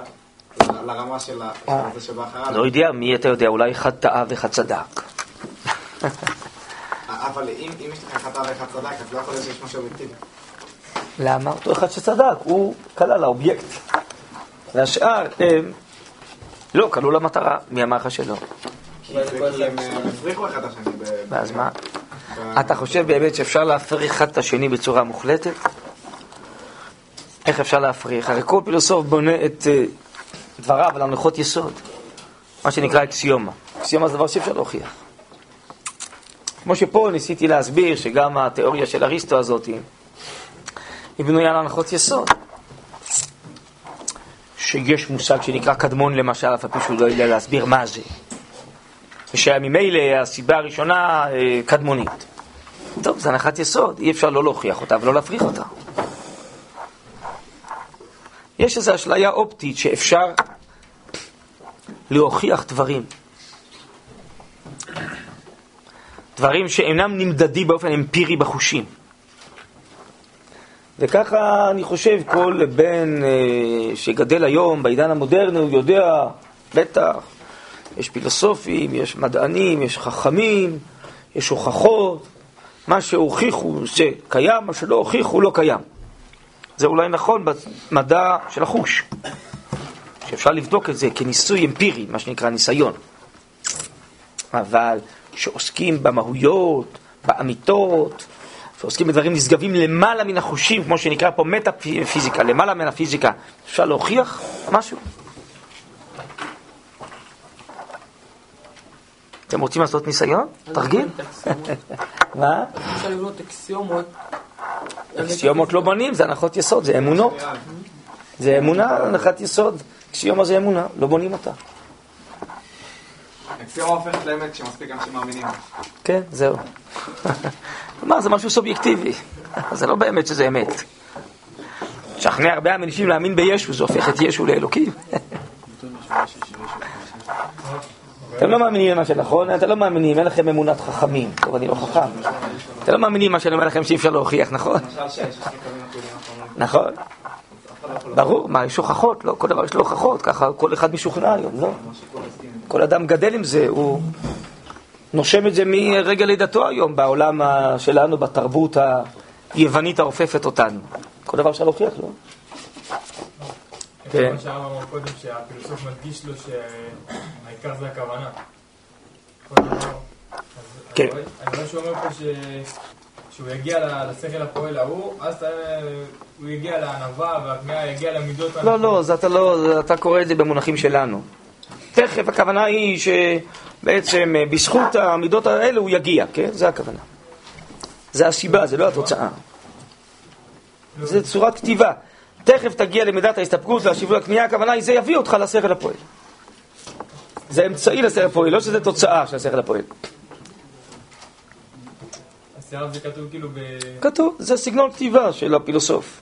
לרמה של זה שבא אחריו. לא יודע, מי אתה יודע, אולי אחד טעה ואחד צדק. אבל אם יש לך חטא ואחד צדק, אז לא יכול להיות שיש משהו אובייקטיבי. למה? אותו אחד שצדק, הוא כלל האובייקט. והשאר הם לא כלו למטרה, מי אמר לך שלא? כי כי הם אה, הפריחו אחד את השני. ב- ואז מה? אתה חושב באמת שאפשר להפריך אחד את השני בצורה מוחלטת? איך אפשר להפריך? הרי כל פילוסוף בונה את אה, דבריו על הנחות יסוד, מה שנקרא אקסיומה. אקסיומה זה דבר שאי אפשר להוכיח. כמו שפה ניסיתי להסביר שגם התיאוריה של אריסטו הזאת היא בנויה על הנחות יסוד. שיש מושג שנקרא קדמון למשל, אף על פי שהוא לא יודע להסביר מה זה. ושממילא הסיבה הראשונה אה, קדמונית. טוב, זו הנחת יסוד, אי אפשר לא להוכיח אותה ולא להפריך אותה. יש איזו אשליה אופטית שאפשר להוכיח דברים. דברים שאינם נמדדים באופן אמפירי בחושים. וככה אני חושב כל בן אה, שגדל היום בעידן המודרני, הוא יודע, בטח, יש פילוסופים, יש מדענים, יש חכמים, יש הוכחות, מה שהוכיחו זה קיים, מה שלא הוכיחו לא קיים. זה אולי נכון במדע של החוש, שאפשר לבדוק את זה כניסוי אמפירי, מה שנקרא ניסיון. אבל כשעוסקים במהויות, באמיתות, שעוסקים בדברים נשגבים למעלה מן החושים, כמו שנקרא פה מטאפיזיקה, למעלה מן הפיזיקה, אפשר להוכיח משהו? אתם רוצים לעשות ניסיון? תרגיל? מה? אפשר לבנות אקסיומות. אקסיומות לא בונים, זה הנחות יסוד, זה אמונות. זה אמונה, הנחת יסוד. אקסיומה זה אמונה, לא בונים אותה. אקסיומה הופכת לאמת כשמספיק אנשים מאמינים. כן, זהו. כלומר, זה משהו סובייקטיבי. זה לא באמת שזה אמת. לשכנע הרבה אנשים להאמין בישו, זה הופך את ישו לאלוקים. אתם לא מאמינים למה שנכון, אתם לא מאמינים, אין לכם אמונת חכמים. טוב, אני לא חכם. אתם לא מאמינים מה שאני אומר לכם שאי אפשר להוכיח, נכון? נכון. ברור, מה, יש הוכחות, לא, כל דבר יש לו הוכחות, ככה כל אחד משוכנע היום, לא? כל אדם גדל עם זה, הוא נושם את זה מרגע לידתו היום, בעולם שלנו, בתרבות היוונית האופפת אותנו. כל דבר אפשר להוכיח, לא? כן. כמו שהרב אמר קודם, שהפילוסוף מדגיש לו שהעיקר זה הכוונה. כן. אני רואה- שהוא אומר פה שהוא יגיע לשכל הפועל ההוא, אז הוא יגיע לענווה והכמיהה יגיע למידות לא, לא, אתה לא, אתה קורא את זה במונחים שלנו. תכף הכוונה היא שבעצם אה, בזכות המידות האלה הוא יגיע, כן? זה הכוונה. זה הסיבה, זה לא התוצאה. זה צורת כתיבה. תכף תגיע למידת ההסתפקות והשיווי הקנייה, הכוונה היא זה יביא אותך לשכל הפועל. זה אמצעי לשכל הפועל, לא שזה תוצאה של השכל הפועל. הרב זה כתוב כאילו ב... כתוב, זה סגנון כתיבה של הפילוסוף.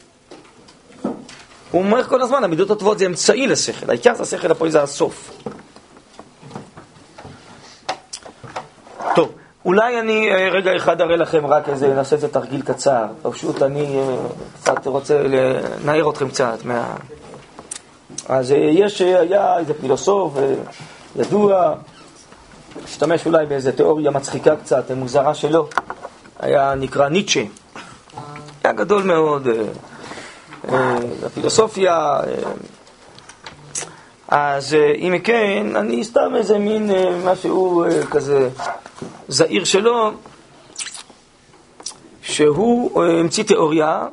הוא אומר כל הזמן, המידות הטובות זה אמצעי לשכל, העיקר זה השכל הפועל זה הסוף. טוב, אולי אני אה, רגע אחד אראה לכם רק איזה, נעשה איזה תרגיל קצר. פשוט אני אה, קצת רוצה לנער אתכם קצת מה... אז אה, יש, היה איזה פילוסוף ידוע, השתמש אולי באיזה תיאוריה מצחיקה קצת, מוזרה שלו. היה נקרא ניטשה. היה גדול מאוד, בפילוסופיה. אה, אז אה, אם כן, אני סתם איזה מין אה, משהו אה, כזה זעיר שלו, שהוא המציא תיאוריה,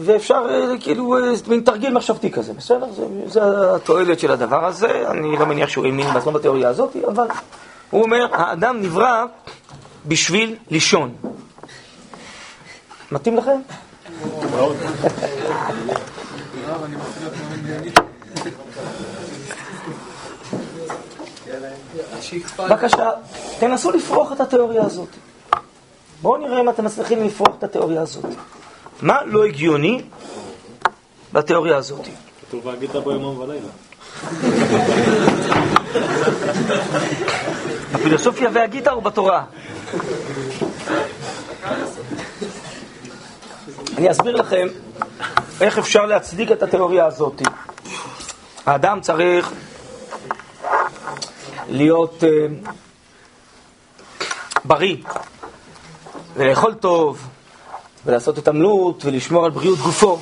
ואפשר כאילו, מין תרגיל מחשבתי כזה, בסדר? זה, זה התועלת של הדבר הזה, אני לא מניח שהוא האמין בעצמו בתיאוריה הזאת, אבל הוא אומר, האדם נברא בשביל לישון. מתאים לכם? בבקשה, תנסו לפרוח את התיאוריה הזאת. בואו נראה אם אתם מצליחים לפרוח את התיאוריה הזאת. מה לא הגיוני בתיאוריה הזאת? כתוב והגית בו יומם ולילה. הפילוסופיה והגיטה הוא בתורה. אני אסביר לכם איך אפשר להצדיק את התיאוריה הזאת. האדם צריך להיות אה, בריא, ולאכול טוב, ולעשות התעמלות, ולשמור על בריאות גופו.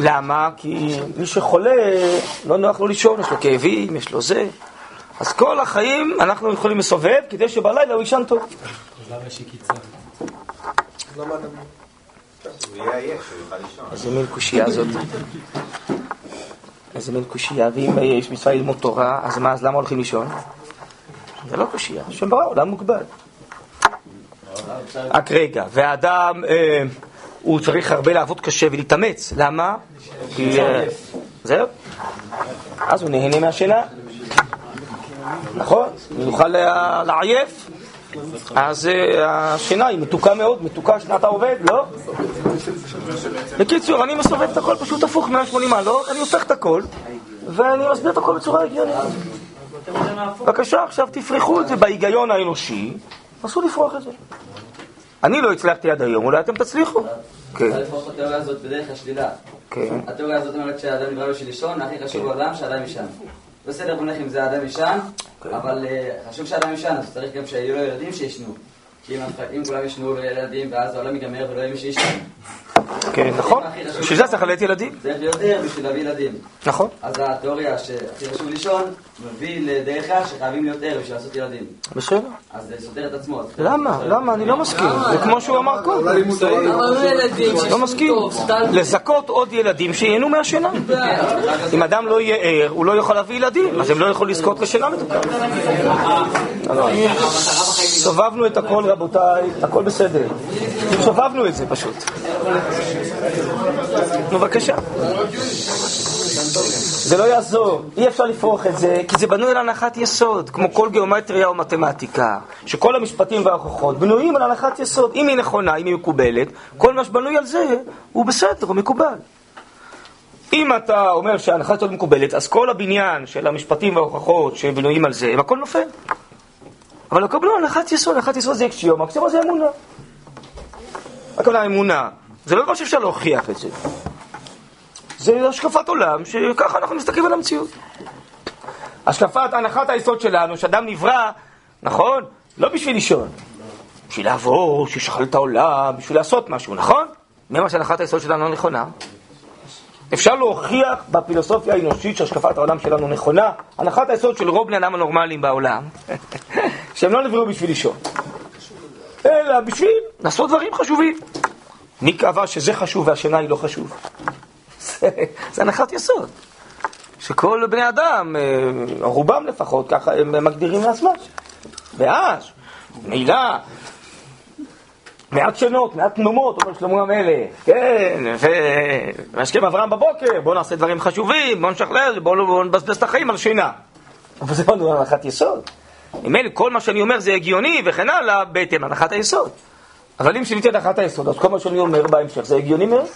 למה? כי מי שחולה, לא נוח לו לישון, יש לו כאבים, יש לו זה. אז כל החיים אנחנו יכולים לסובב כדי שבלילה הוא יישן טוב. למה יש עקיצה? לישון. איזה מין קושייה זאת. איזה מין קושייה, ואם יש מצווה ללמוד תורה, אז מה, אז למה הולכים לישון? זה לא קושייה, השם ברא עולם מוגבל. רק רגע, והאדם, אה, הוא צריך הרבה לעבוד קשה ולהתאמץ, למה? כי... אה, זהו. אז הוא נהנה מהשינה. נכון? הוא יוכל לה- לעייף. אז אה, השינה היא מתוקה מאוד, מתוקה שנת העובד, לא? בקיצור, אני מסובב את הכל פשוט הפוך 180 מעלות, אני הופך את הכל, ואני מסביר את הכל בצורה הגיונית. בבקשה, עכשיו תפרחו את זה בהיגיון האנושי, נסו לפרוח את זה. אני לא הצלחתי עד היום, אולי אתם תצליחו. כן, אפשר לפרוק את התיאוריה הזאת בדרך השלילה. כן. התיאוריה הזאת אומרת שהאדם נברא בשביל לישון, הכי חשוב בעולם שאדם יישן. בסדר, בוא נלך עם זה האדם יישן, אבל אה, חשוב שאדם יישן, אז צריך גם שיהיו לו ילדים שישנו. כי אם כולם ישנו לו ילדים, ואז העולם ייגמר ולא יהיה מי שישן. כן, נכון. בשביל זה צריך ללדת ילדים. צריך ער בשביל להביא ילדים. נכון. אז התיאוריה שהכי חשוב לישון, מביא לידי כך שחייבים להיות ער בשביל לעשות ילדים. בסדר. אז זה סותר את עצמו. למה? למה? אני לא מסכים. זה כמו שהוא אמר קודם. לא מסכים. לזכות עוד ילדים שייהנו מהשינה. אם אדם לא יהיה ער, הוא לא יוכל להביא ילדים, אז הם לא יכולים לזכות לשינה מתוקה. סובבנו את הכל, רבותיי, הכל בסדר. סובבנו את זה פשוט. נו, בבקשה. זה לא יעזור, אי אפשר לפרוח את זה, כי זה בנוי על הנחת יסוד, כמו כל גיאומטריה או מתמטיקה, שכל המשפטים וההוכחות בנויים על הנחת יסוד. אם היא נכונה, אם היא מקובלת, כל מה שבנוי על זה הוא בסדר, הוא מקובל. אם אתה אומר שההנחת יסוד מקובלת, אז כל הבניין של המשפטים וההוכחות שבנויים על זה, הם הכל נופל. אבל הכל על הנחת יסוד, הנחת יסוד זה אקסיום, אקסיום זה אמונה. הכוונה אמונה, זה לא דבר שאפשר להוכיח את זה. זה השקפת עולם, שככה אנחנו מסתכלים על המציאות. השקפת, הנחת היסוד שלנו, שאדם נברא, נכון? לא בשביל לישון. בשביל לעבור, לשחרר את העולם, בשביל לעשות משהו, נכון? אמר שהנחת היסוד שלנו לא נכונה? אפשר להוכיח בפילוסופיה האנושית שהשקפת העולם שלנו נכונה. הנחת היסוד של רוב בני אדם הנורמליים בעולם, שהם לא נבראו בשביל לישון, אלא בשביל לעשות דברים חשובים. מי קבע שזה חשוב והשינה היא לא חשוב? זה, הנחת יסוד. שכל בני אדם, אה, רובם לפחות, ככה הם מגדירים לעצמם. ואז, ממילא, מעט שנות, מעט תנומות, אומר שלמה המלך, כן, ומשכם אברהם בבוקר, בואו נעשה דברים חשובים, בואו נשכלל, בואו בוא נבזבז את החיים על שינה. אבל זה לא הנחת יסוד. ממילא כל מה שאני אומר זה הגיוני וכן הלאה, בהתאם להנחת היסוד. אבל אם שיניתי את הנחת היסוד, אז כל מה שאני אומר בהמשך זה הגיוני מאוד.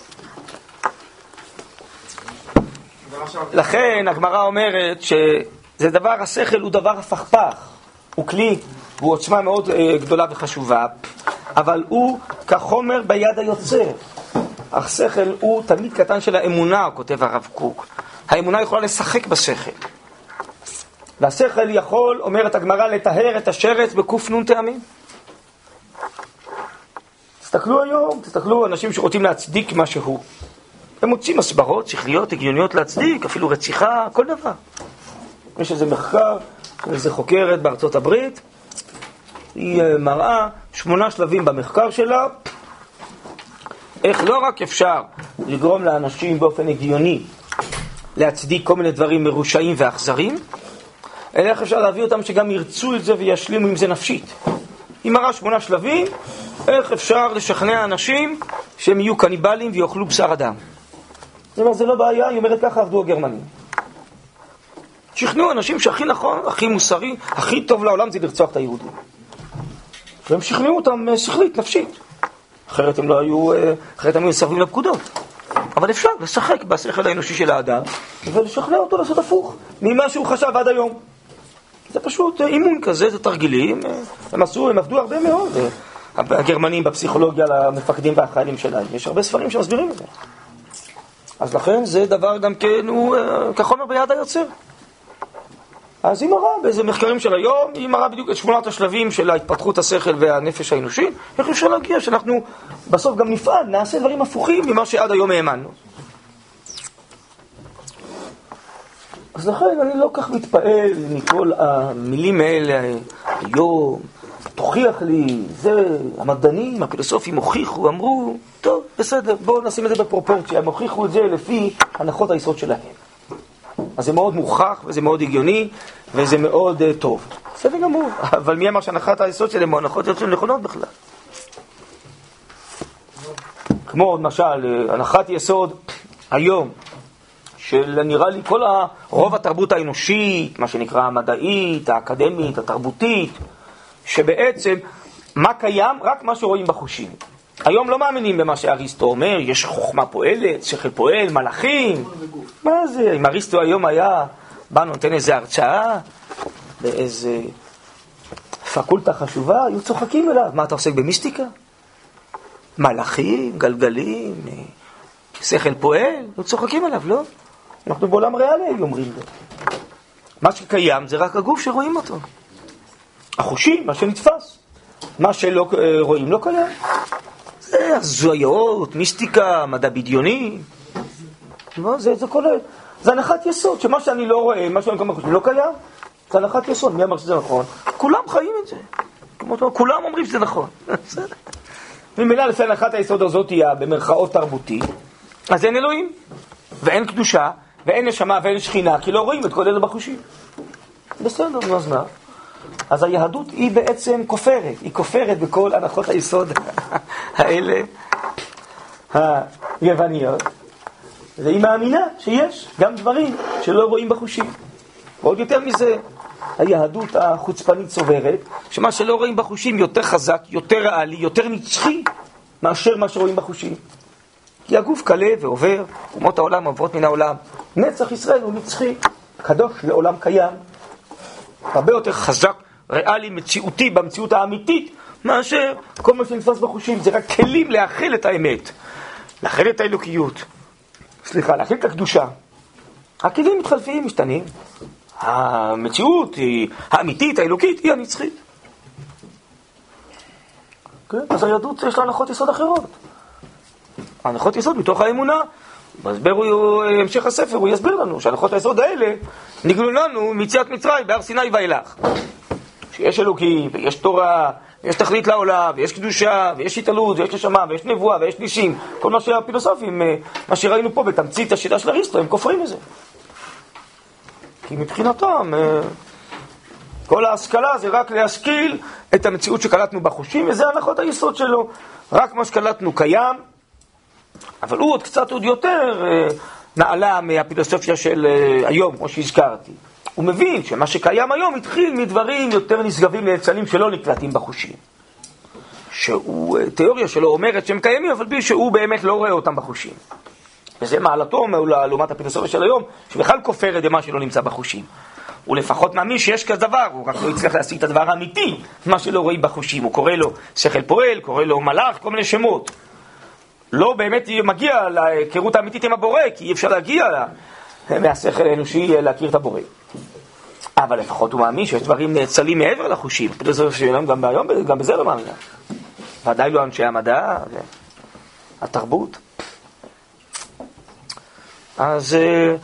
לכן הגמרא אומרת שזה דבר, השכל הוא דבר הפכפך, הוא כלי, הוא עוצמה מאוד אה, גדולה וחשובה, אבל הוא כחומר ביד היוצר. השכל הוא תלמיד קטן של האמונה, כותב הרב קוק. האמונה יכולה לשחק בשכל. והשכל יכול, אומרת הגמרא, לטהר את השרץ בק"ן טעמים. תסתכלו היום, תסתכלו, אנשים שרוצים להצדיק משהו. הם מוצאים הסברות שכליות, הגיוניות להצדיק, אפילו רציחה, כל דבר. יש איזה מחקר איזה חוקרת בארצות הברית, היא אה, מראה שמונה שלבים במחקר שלה, איך לא רק אפשר לגרום לאנשים באופן הגיוני להצדיק כל מיני דברים מרושעים ואכזרים, אלא איך אפשר להביא אותם שגם ירצו את זה וישלימו עם זה נפשית. היא מראה שמונה שלבים, איך אפשר לשכנע אנשים שהם יהיו קניבלים ויאכלו בשר אדם. היא אומרת, זה לא בעיה, היא אומרת ככה עבדו הגרמנים. שכנעו אנשים שהכי נכון, הכי מוסרי, הכי טוב לעולם זה לרצוח את היהודים. והם שכנעו אותם אה, שכלית, נפשית. אחרת הם לא היו, אה, אחרת הם היו מסרבים לפקודות. אבל אפשר לשחק בשכל האנושי של האדם ולשכנע אותו לעשות הפוך ממה שהוא חשב עד היום. זה פשוט אה, אימון כזה, זה תרגילים, הם עשו, הם עבדו הרבה מאוד. הגרמנים בפסיכולוגיה למפקדים והחיילים שלהם, יש הרבה ספרים שמסבירים את זה. אז לכן זה דבר גם כן, הוא כחומר ביד היוצר. אז היא מראה באיזה מחקרים של היום, היא מראה בדיוק את שמונת השלבים של התפתחות השכל והנפש האנושי, איך אפשר להגיע שאנחנו בסוף גם נפעל, נעשה דברים הפוכים ממה שעד היום האמנו. אז לכן אני לא כך מתפעל מכל המילים האלה היום, תוכיח לי, זה, המדענים, הפילוסופים הוכיחו, אמרו, טוב, בסדר, בואו נשים את זה בפרופורציה, הם הוכיחו את זה לפי הנחות היסוד שלהם. אז זה מאוד מוכח, וזה מאוד הגיוני, וזה מאוד uh, טוב. בסדר גמור, אבל מי אמר שהנחת היסוד שלהם או הנחות היסוד שלהם נכונות בכלל? כמו למשל, אה, הנחת יסוד היום, של נראה לי כל ה... רוב התרבות האנושית, מה שנקרא המדעית, האקדמית, התרבותית, שבעצם מה קיים? רק מה שרואים בחושים. היום לא מאמינים במה שאריסטו אומר, יש חוכמה פועלת, שכל פועל, מלאכים. מה זה? אם אריסטו היום היה בא נותן איזה הרצאה באיזה פקולטה חשובה, היו צוחקים אליו. מה אתה עוסק במיסטיקה? מלאכים, גלגלים, שכל פועל, היו צוחקים עליו, לא? אנחנו בעולם ריאלי היו אומרים לו. מה שקיים זה רק הגוף שרואים אותו. החושים, מה שנתפס. מה שלא אה, רואים לא קיים. זה הזויות, מיסטיקה, מדע בדיוני. זה, זה כל ה... זה הנחת יסוד, שמה שאני לא רואה, מה שאני חושב, לא קיים. זה הנחת יסוד, מי אמר שזה נכון? כולם חיים את זה. כולם אומרים שזה נכון. ממילא לפי הנחת היסוד הזאת, במרכאות תרבותי, אז אין אלוהים, ואין קדושה, ואין נשמה ואין שכינה, כי לא רואים את כל אלה בחושים. בסדר, אז מה? אז היהדות היא בעצם כופרת, היא כופרת בכל הנחות היסוד האלה היווניות, והיא מאמינה שיש גם דברים שלא רואים בחושים. ועוד יותר מזה, היהדות החוצפנית סוברת שמה שלא רואים בחושים יותר חזק, יותר ריאלי, יותר נצחי מאשר מה שרואים בחושים. כי הגוף קלה ועובר, אומות העולם עוברות מן העולם. נצח ישראל הוא נצחי, קדוש לעולם קיים. הרבה יותר חזק, ריאלי, מציאותי, במציאות האמיתית, מאשר כל מה שנתפס בחושים. זה רק כלים לאחל את האמת, לאחל את האלוקיות. סליחה, לאחל את הקדושה. הכלים מתחלפים, משתנים. המציאות היא האמיתית, האלוקית, היא הנצחית. כן? אז היהדות יש לה הנחות יסוד אחרות. הנחות יסוד מתוך האמונה. בהסבר הוא, המשך הספר, הוא יסביר לנו שהנחות היסוד האלה נגלו לנו מיציאת מצרים בהר סיני ואילך. שיש אלוקים, ויש תורה, ויש תכלית לעולם, ויש קדושה, ויש התעלות, ויש נשמה, ויש נבואה, ויש נישים. כל מה שהפילוסופים, אה, מה שראינו פה בתמצית השיטה של אריסטו, הם כופרים בזה. כי מבחינתם, אה, כל ההשכלה זה רק להשכיל את המציאות שקלטנו בחושים, וזה הנחות היסוד שלו. רק מה שקלטנו קיים, אבל הוא עוד קצת עוד יותר אה, נעלה מהפילוסופיה של אה, היום, כמו שהזכרתי. הוא מבין שמה שקיים היום התחיל מדברים יותר נשגבים נאצלים שלא נקלטים בחושים. שהוא, אה, תיאוריה שלו אומרת שהם קיימים, אבל בלי שהוא באמת לא רואה אותם בחושים. וזה מעלתו לעומת הפילוסופיה של היום, שבכלל כופרת במה שלא נמצא בחושים. הוא לפחות מאמין שיש כזה דבר, הוא רק לא הצליח להשיג את הדבר האמיתי, מה שלא רואים בחושים. הוא קורא לו שכל פועל, קורא לו מלאך, כל מיני שמות. לא באמת מגיע להיכרות האמיתית עם הבורא, כי אי אפשר להגיע מהשכל האנושי להכיר את הבורא. אבל לפחות הוא מאמין שיש דברים נאצלים מעבר לחושים. גם היום, גם בזה לא מאמינה. ודאי לא אנשי המדע, התרבות. אז אה,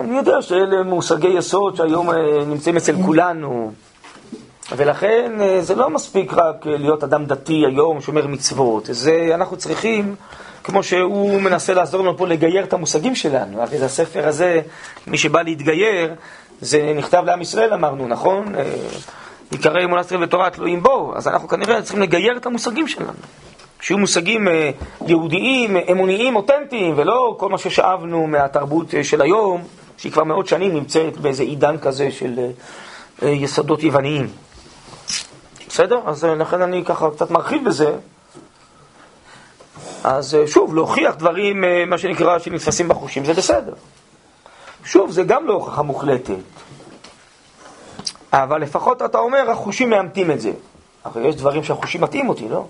אני יודע שאלה מושגי יסוד שהיום אה, נמצאים אצל כולנו. ולכן אה, זה לא מספיק רק אה, להיות אדם דתי היום, שומר מצוות. זה אנחנו צריכים, כמו שהוא מנסה לעזור לנו פה לגייר את המושגים שלנו. הרי הספר הזה, מי שבא להתגייר, זה נכתב לעם ישראל, אמרנו, נכון? אה, עיקרי אמונת ישראל ותורה תלויים בו, אז אנחנו כנראה צריכים לגייר את המושגים שלנו. שיהיו מושגים יהודיים, אמוניים, אותנטיים, ולא כל מה ששאבנו מהתרבות של היום, שהיא כבר מאות שנים נמצאת באיזה עידן כזה של יסודות יווניים. בסדר? אז אה, לכן אני ככה קצת מרחיב בזה. אז אה, שוב, להוכיח דברים, אה, מה שנקרא, שנתפסים בחושים, זה בסדר. שוב, זה גם לא הוכחה מוחלטת. אבל לפחות אתה אומר, החושים מאמתים את זה. הרי יש דברים שהחושים מתאים אותי, לא?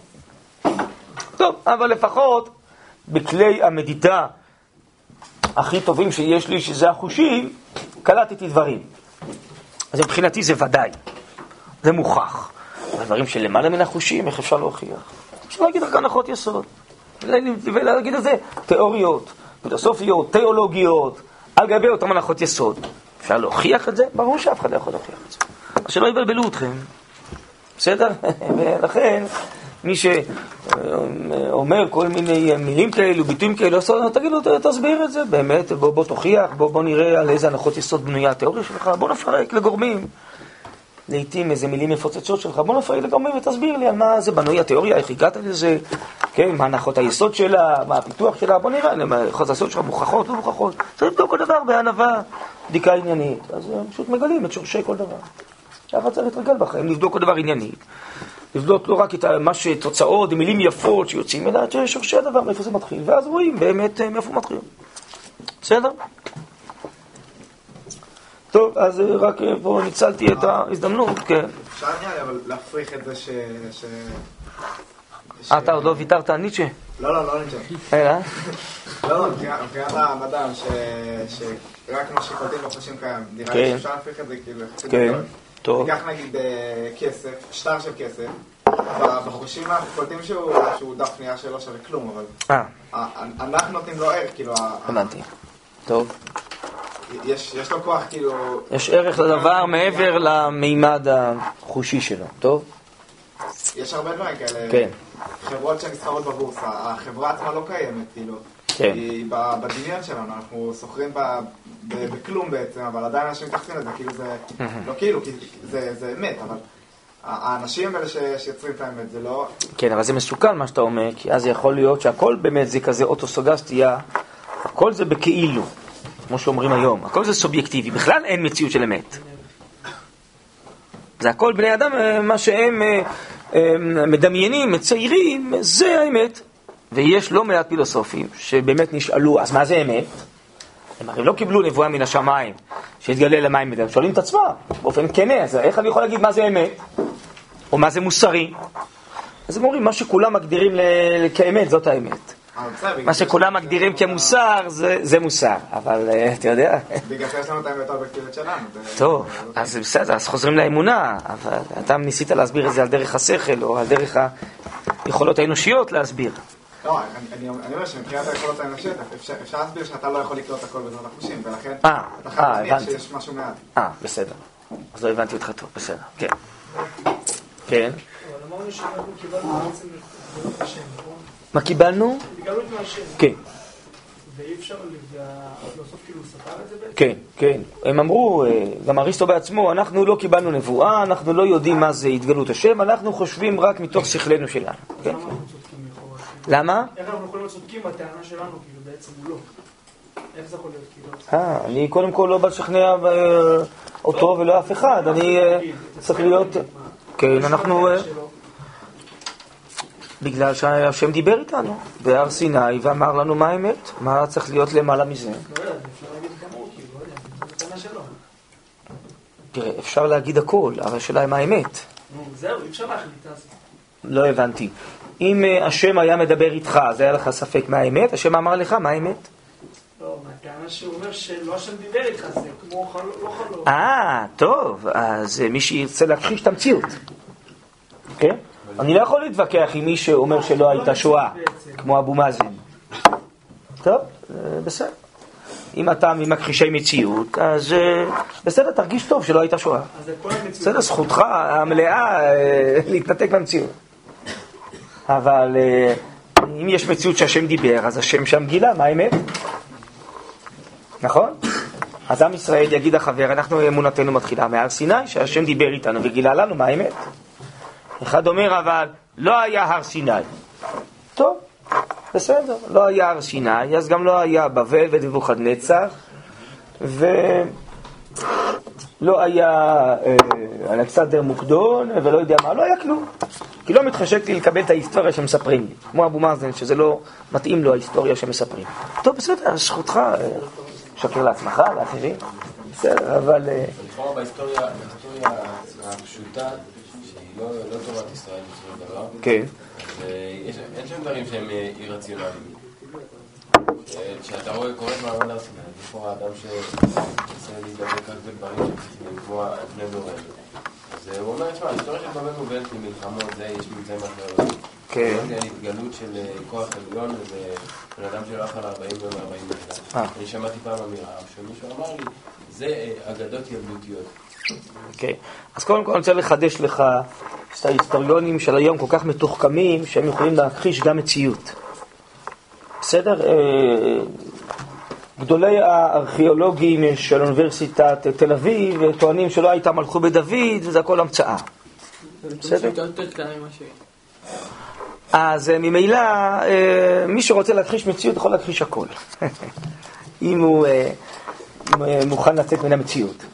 טוב, אבל לפחות בכלי המדידה הכי טובים שיש לי, שזה החושים, קלטתי דברים. אז מבחינתי זה ודאי, זה מוכח. דברים שלמעלה מן החושים, איך אפשר להוכיח? אפשר להגיד רק הנחות יסוד. ולהגיד את זה תיאוריות, פילוסופיות, תיאולוגיות, על גבי אותן הנחות יסוד. אפשר להוכיח את זה? ברור שאף אחד לא יכול להוכיח את זה. שלא יבלבלו אתכם. בסדר? ולכן, מי שאומר כל מיני מילים כאלו, ביטויים כאלו, אז תגיד לו, תסביר את זה, באמת, בוא, בוא תוכיח, בוא, בוא נראה על איזה הנחות יסוד בנויה התיאוריה שלך, בוא נפרק לגורמים. לעיתים איזה מילים מפוצצות שלך, בוא נפרק לגורמים ותסביר לי על מה זה בנוי התיאוריה, איך הגעת לזה, כן, מה הנחות היסוד שלה, מה הפיתוח שלה, בוא נראה, הנחות היסוד שלך מוכחות, לא מוכחות, צריך לבדוק כל דבר בענווה, בדיקה עניינית, אז הם פשוט מגלים את שורשי כל דבר. ככה צריך להתרגל בחיים, לבדוק כל דבר עניינית. לבדוק לא רק את מה שתוצאות, מילים יפות שיוצאים, אלא את שורשי הדבר, מאיפה זה מתחיל, ואז רואים באמת אה, מאיפה מתחיל. בסדר? טוב, אז אה, רק אה, פה ניצלתי את ההזדמנות, כן. אפשר נראה אבל להפריך את זה ש... ש- אה, אתה עוד לא ויתרת על ניטשה? לא, לא, לא נמצא. אלא? לא, לא, מבחינת המדע, שרק מה שקולטים לא חושבים קיים. נראה כן. לי שאפשר להפריך את זה כאילו כן. טוב. ניקח נגיד אה, כסף, שטר של כסף, בחושים אנחנו קולטים שהוא דף נייר שלא שווה כלום, אבל אה, אנחנו נותנים לו ערך, כאילו, הבנתי. טוב. יש יש לו כוח, כאילו... יש ערך לדבר מעבר למימד החושי שלו, טוב? יש הרבה דברים כאלה. כן. חברות שנסחרות בבורסה, החברה עצמה לא קיימת, כאילו. כן. היא בדמיון שלנו, אנחנו סוחרים ב- ב- בכלום בעצם, אבל עדיין אנשים מתייחסים לזה, כאילו זה... לא כאילו, כי זה זה אמת, אבל... האנשים האלה שיוצרים את האמת, זה לא... כן, אבל זה מסוכן מה שאתה אומר, כי אז יכול להיות שהכל באמת זה כזה אוטוסוגסטיה, הכל זה בכאילו, כמו שאומרים היום, הכל זה סובייקטיבי, בכלל אין מציאות של אמת. זה הכל בני אדם, אה, מה שהם אה, מדמיינים, מציירים, זה האמת. ויש לא מעט פילוסופים שבאמת נשאלו, אז מה זה אמת? הם הרי לא קיבלו נבואה מן השמיים, שהתגלה למים מדם, שואלים את עצמם, באופן כנה, אז איך אני יכול להגיד מה זה אמת? או מה זה מוסרי? אז הם אומרים, מה שכולם מגדירים כאמת, זאת האמת. מה שכולם מגדירים כמוסר, זה, זה מוסר. אבל אה, אתה יודע, בגלל שיש לנו את האמת האובייקטיבית שלנו. טוב, אז בסדר, אז חוזרים לאמונה, אבל אתה ניסית להסביר את זה על דרך השכל, או על דרך היכולות האנושיות להסביר. לא, אני- אומר שמבחינת היכולות האנושיות, אפשר להסביר שאתה לא יכול לקלוט הכל בעזרת החושים, ולכן אה, אתה חייב אה, להניח. שיש משהו מעט. אה, בסדר. אז לא הבנתי אותך טוב, בסדר, כן. כן. אבל אמרנו שאנחנו קיבלנו בעצם את השם, נכון? מה קיבלנו? את מהשם. כן. ואי אפשר, והפילוסוף כאילו ספר את זה בעצם? כן, כן. הם אמרו, אה, גם אריסטו בעצמו, אנחנו לא קיבלנו נבואה, אנחנו לא יודעים מה זה התגלות השם, אנחנו חושבים רק מתוך שכלנו שלנו. כן. למה? איך אנחנו יכולים להיות צודקים בטענה שלנו, כאילו בעצם הוא לא? איך זה יכול להיות, כאילו? אה, אני קודם כל לא בא לשכנע אה, אותו ולא אף אחד, אני אה, צריך להיות... כן, אנחנו... בגלל שהשם דיבר איתנו בהר סיני ואמר לנו מה האמת, מה צריך להיות למעלה מזה. תראה, אפשר להגיד הכל, אבל השאלה היא מה האמת. זהו, אי אפשר להחליט אז. לא הבנתי. אם אה, השם היה מדבר איתך, אז היה לך ספק מה האמת? השם אמר לך מה האמת? לא, מהטענה שהוא אומר שלא השם דיבר איתך, זה כמו חלום, לא חלום. אה, טוב, אז אה, מי שירצה להכחיש את המציאות. כן? אני לא יכול להתווכח עם מי שאומר שלא הייתה שואה, כמו אבו מאזן. טוב, אה, בסדר. אם אתה ממכחישי מציאות, אז אה, בסדר, תרגיש טוב שלא הייתה שואה. בסדר, זכותך המלאה אה, להתנתק מהמציאות. אבל אם יש מציאות שהשם דיבר, אז השם שם גילה, מה האמת? נכון? אז עם ישראל יגיד החבר, אנחנו אמונתנו מתחילה מהר סיני, שהשם דיבר איתנו וגילה לנו מה האמת. אחד אומר אבל, לא היה הר סיני. טוב, בסדר, לא היה הר סיני, אז גם לא היה בבל ונבוכדנצר, ולא היה אה, אלכסנדר מוקדון, ולא יודע מה, לא היה כלום. כי לא מתחשק לי לקבל את ההיסטוריה שמספרים לי, כמו אבו מאזן, שזה לא מתאים לו ההיסטוריה שמספרים. טוב, בסדר, זכותך, אה, שקר לעצמך, לאחרים, בסדר, אבל... אה, לכאורה בהיסטוריה בהיסטוריה הפשוטה, לא לא תורת ישראל בסופו של דבר, כן. אה, יש- שם דברים שהם אה, אי-רציונליים. אה, כשאתה רואה, קורא את מעמד הר סיני, לכאורה אדם שרוצה להידבק רק בדברים שהם צריכים לקבוע על פני דורנו. אז אה, הוא אומר, תשמע, ההיסטוריה של בבל מובלת זה יש אחרים. כן. על התגלות של אה, כוח עליון, איזה בן אדם שהלך על 40 יום ו-40 אה. לילה. אני שמעתי פעם אמירה, שמישהו אמר לי, זה אה, אגדות ילדותיות. אוקיי. אז קודם כל אני רוצה לחדש לך את ההיסטוריונים של היום כל כך מתוחכמים, שהם יכולים להכחיש גם מציאות. בסדר? אה, גדולי הארכיאולוגים של אוניברסיטת תל אביב טוענים שלא הייתה מלכות בדוד וזה הכל המצאה. בסדר? אז אה, ממילא, אה, מי שרוצה להכחיש מציאות יכול להכחיש הכל. אם הוא מוכן לצאת מן המציאות.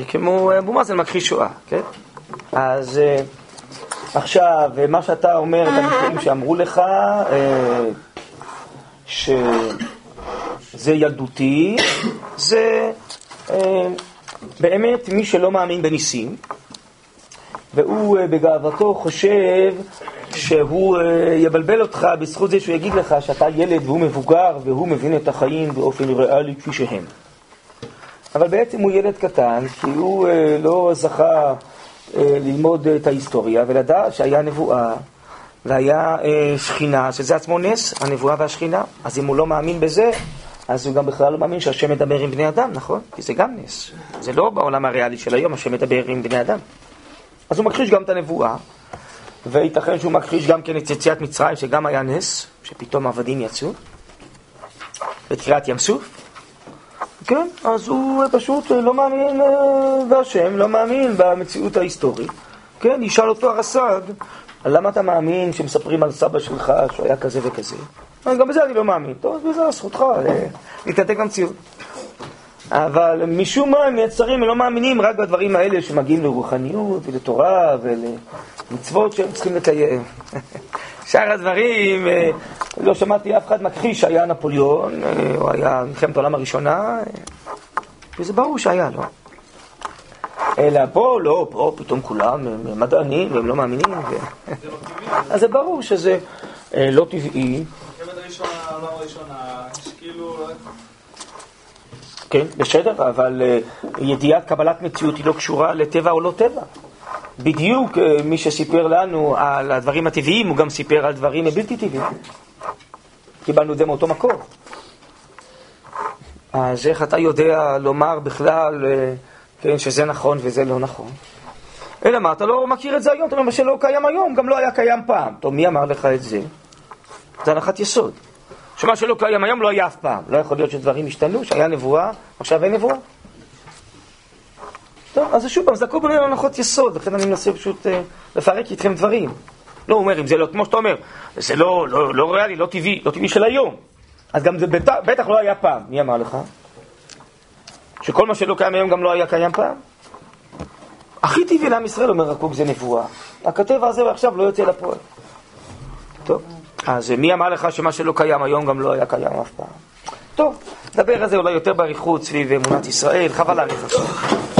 זה כמו אבו מאזן מכחיש שואה, כן? אז עכשיו, מה שאתה אומר, את המקרים שאמרו לך, ש... זה ילדותי, זה אה, באמת מי שלא מאמין בניסים, והוא אה, בגאוותו חושב שהוא אה, יבלבל אותך בזכות זה שהוא יגיד לך שאתה ילד והוא מבוגר והוא מבין את החיים באופן ריאלי כפי שהם. אבל בעצם הוא ילד קטן, כי הוא אה, לא זכה אה, ללמוד את ההיסטוריה ולדעת שהיה נבואה והיה אה, שכינה, שזה עצמו נס, הנבואה והשכינה. אז אם הוא לא מאמין בזה, אז הוא גם בכלל לא מאמין שהשם מדבר עם בני אדם, נכון? כי זה גם נס. זה לא בעולם הריאלי של היום, השם מדבר עם בני אדם. אז הוא מכחיש גם את הנבואה, וייתכן שהוא מכחיש גם כן את יציאת מצרים, שגם היה נס, שפתאום עבדים יצאו, ואת קריאת ים סוף. כן, אז הוא פשוט לא מאמין אה, בהשם, לא מאמין במציאות ההיסטורית. כן, ישאל אותו הרס"ג, למה אתה מאמין שמספרים על סבא שלך שהוא היה כזה וכזה? גם בזה אני לא מאמין. טוב, בזה זכותך אה, להתנתק למציאות. אבל משום מה הם נעצרים, הם לא מאמינים רק בדברים האלה שמגיעים לרוחניות ולתורה ולמצוות שהם צריכים לקיים. שאר הדברים, אה, לא שמעתי אף אחד מכחיש שהיה נפוליאון, אה, או היה מלחמת העולם הראשונה, וזה ברור שהיה, לא? אלא פה, לא, פה פתאום כולם הם מדענים והם לא מאמינים. ו... אז זה ברור שזה לא טבעי. כן, בסדר, אבל ידיעת קבלת מציאות היא לא קשורה לטבע או לא טבע. בדיוק מי שסיפר לנו על הדברים הטבעיים, הוא גם סיפר על דברים בלתי טבעיים. קיבלנו את זה מאותו מקור. אז איך אתה יודע לומר בכלל כן, שזה נכון וזה לא נכון. אלא מה, אתה לא מכיר את זה היום, אתה אומר, מה שלא קיים היום, גם לא היה קיים פעם. טוב, מי אמר לך את זה? זה הנחת יסוד. שמה שלא קיים היום לא היה אף פעם. לא יכול להיות שדברים השתנו, שהיה נבואה, עכשיו אין נבואה. טוב, אז שוב פעם, זה הכל בנוי על הנחות יסוד, לכן אני מנסה פשוט uh, לפרק איתכם דברים. לא אומר, אם זה לא, כמו שאתה אומר, זה לא, לא, לא ריאלי, לא טבעי, לא טבעי של היום. אז גם זה בטח, בטח לא היה פעם. מי אמר לך? שכל מה שלא קיים היום גם לא היה קיים פעם? הכי טבעי לעם ישראל, אומר הקוק, זה נבואה. הכתב הזה עכשיו לא יוצא לפועל. טוב, אז מי אמר לך שמה שלא קיים היום גם לא היה קיים אף פעם? טוב, נדבר על זה אולי יותר באריכות סביב אמונת ישראל, חבל להאריך עכשיו.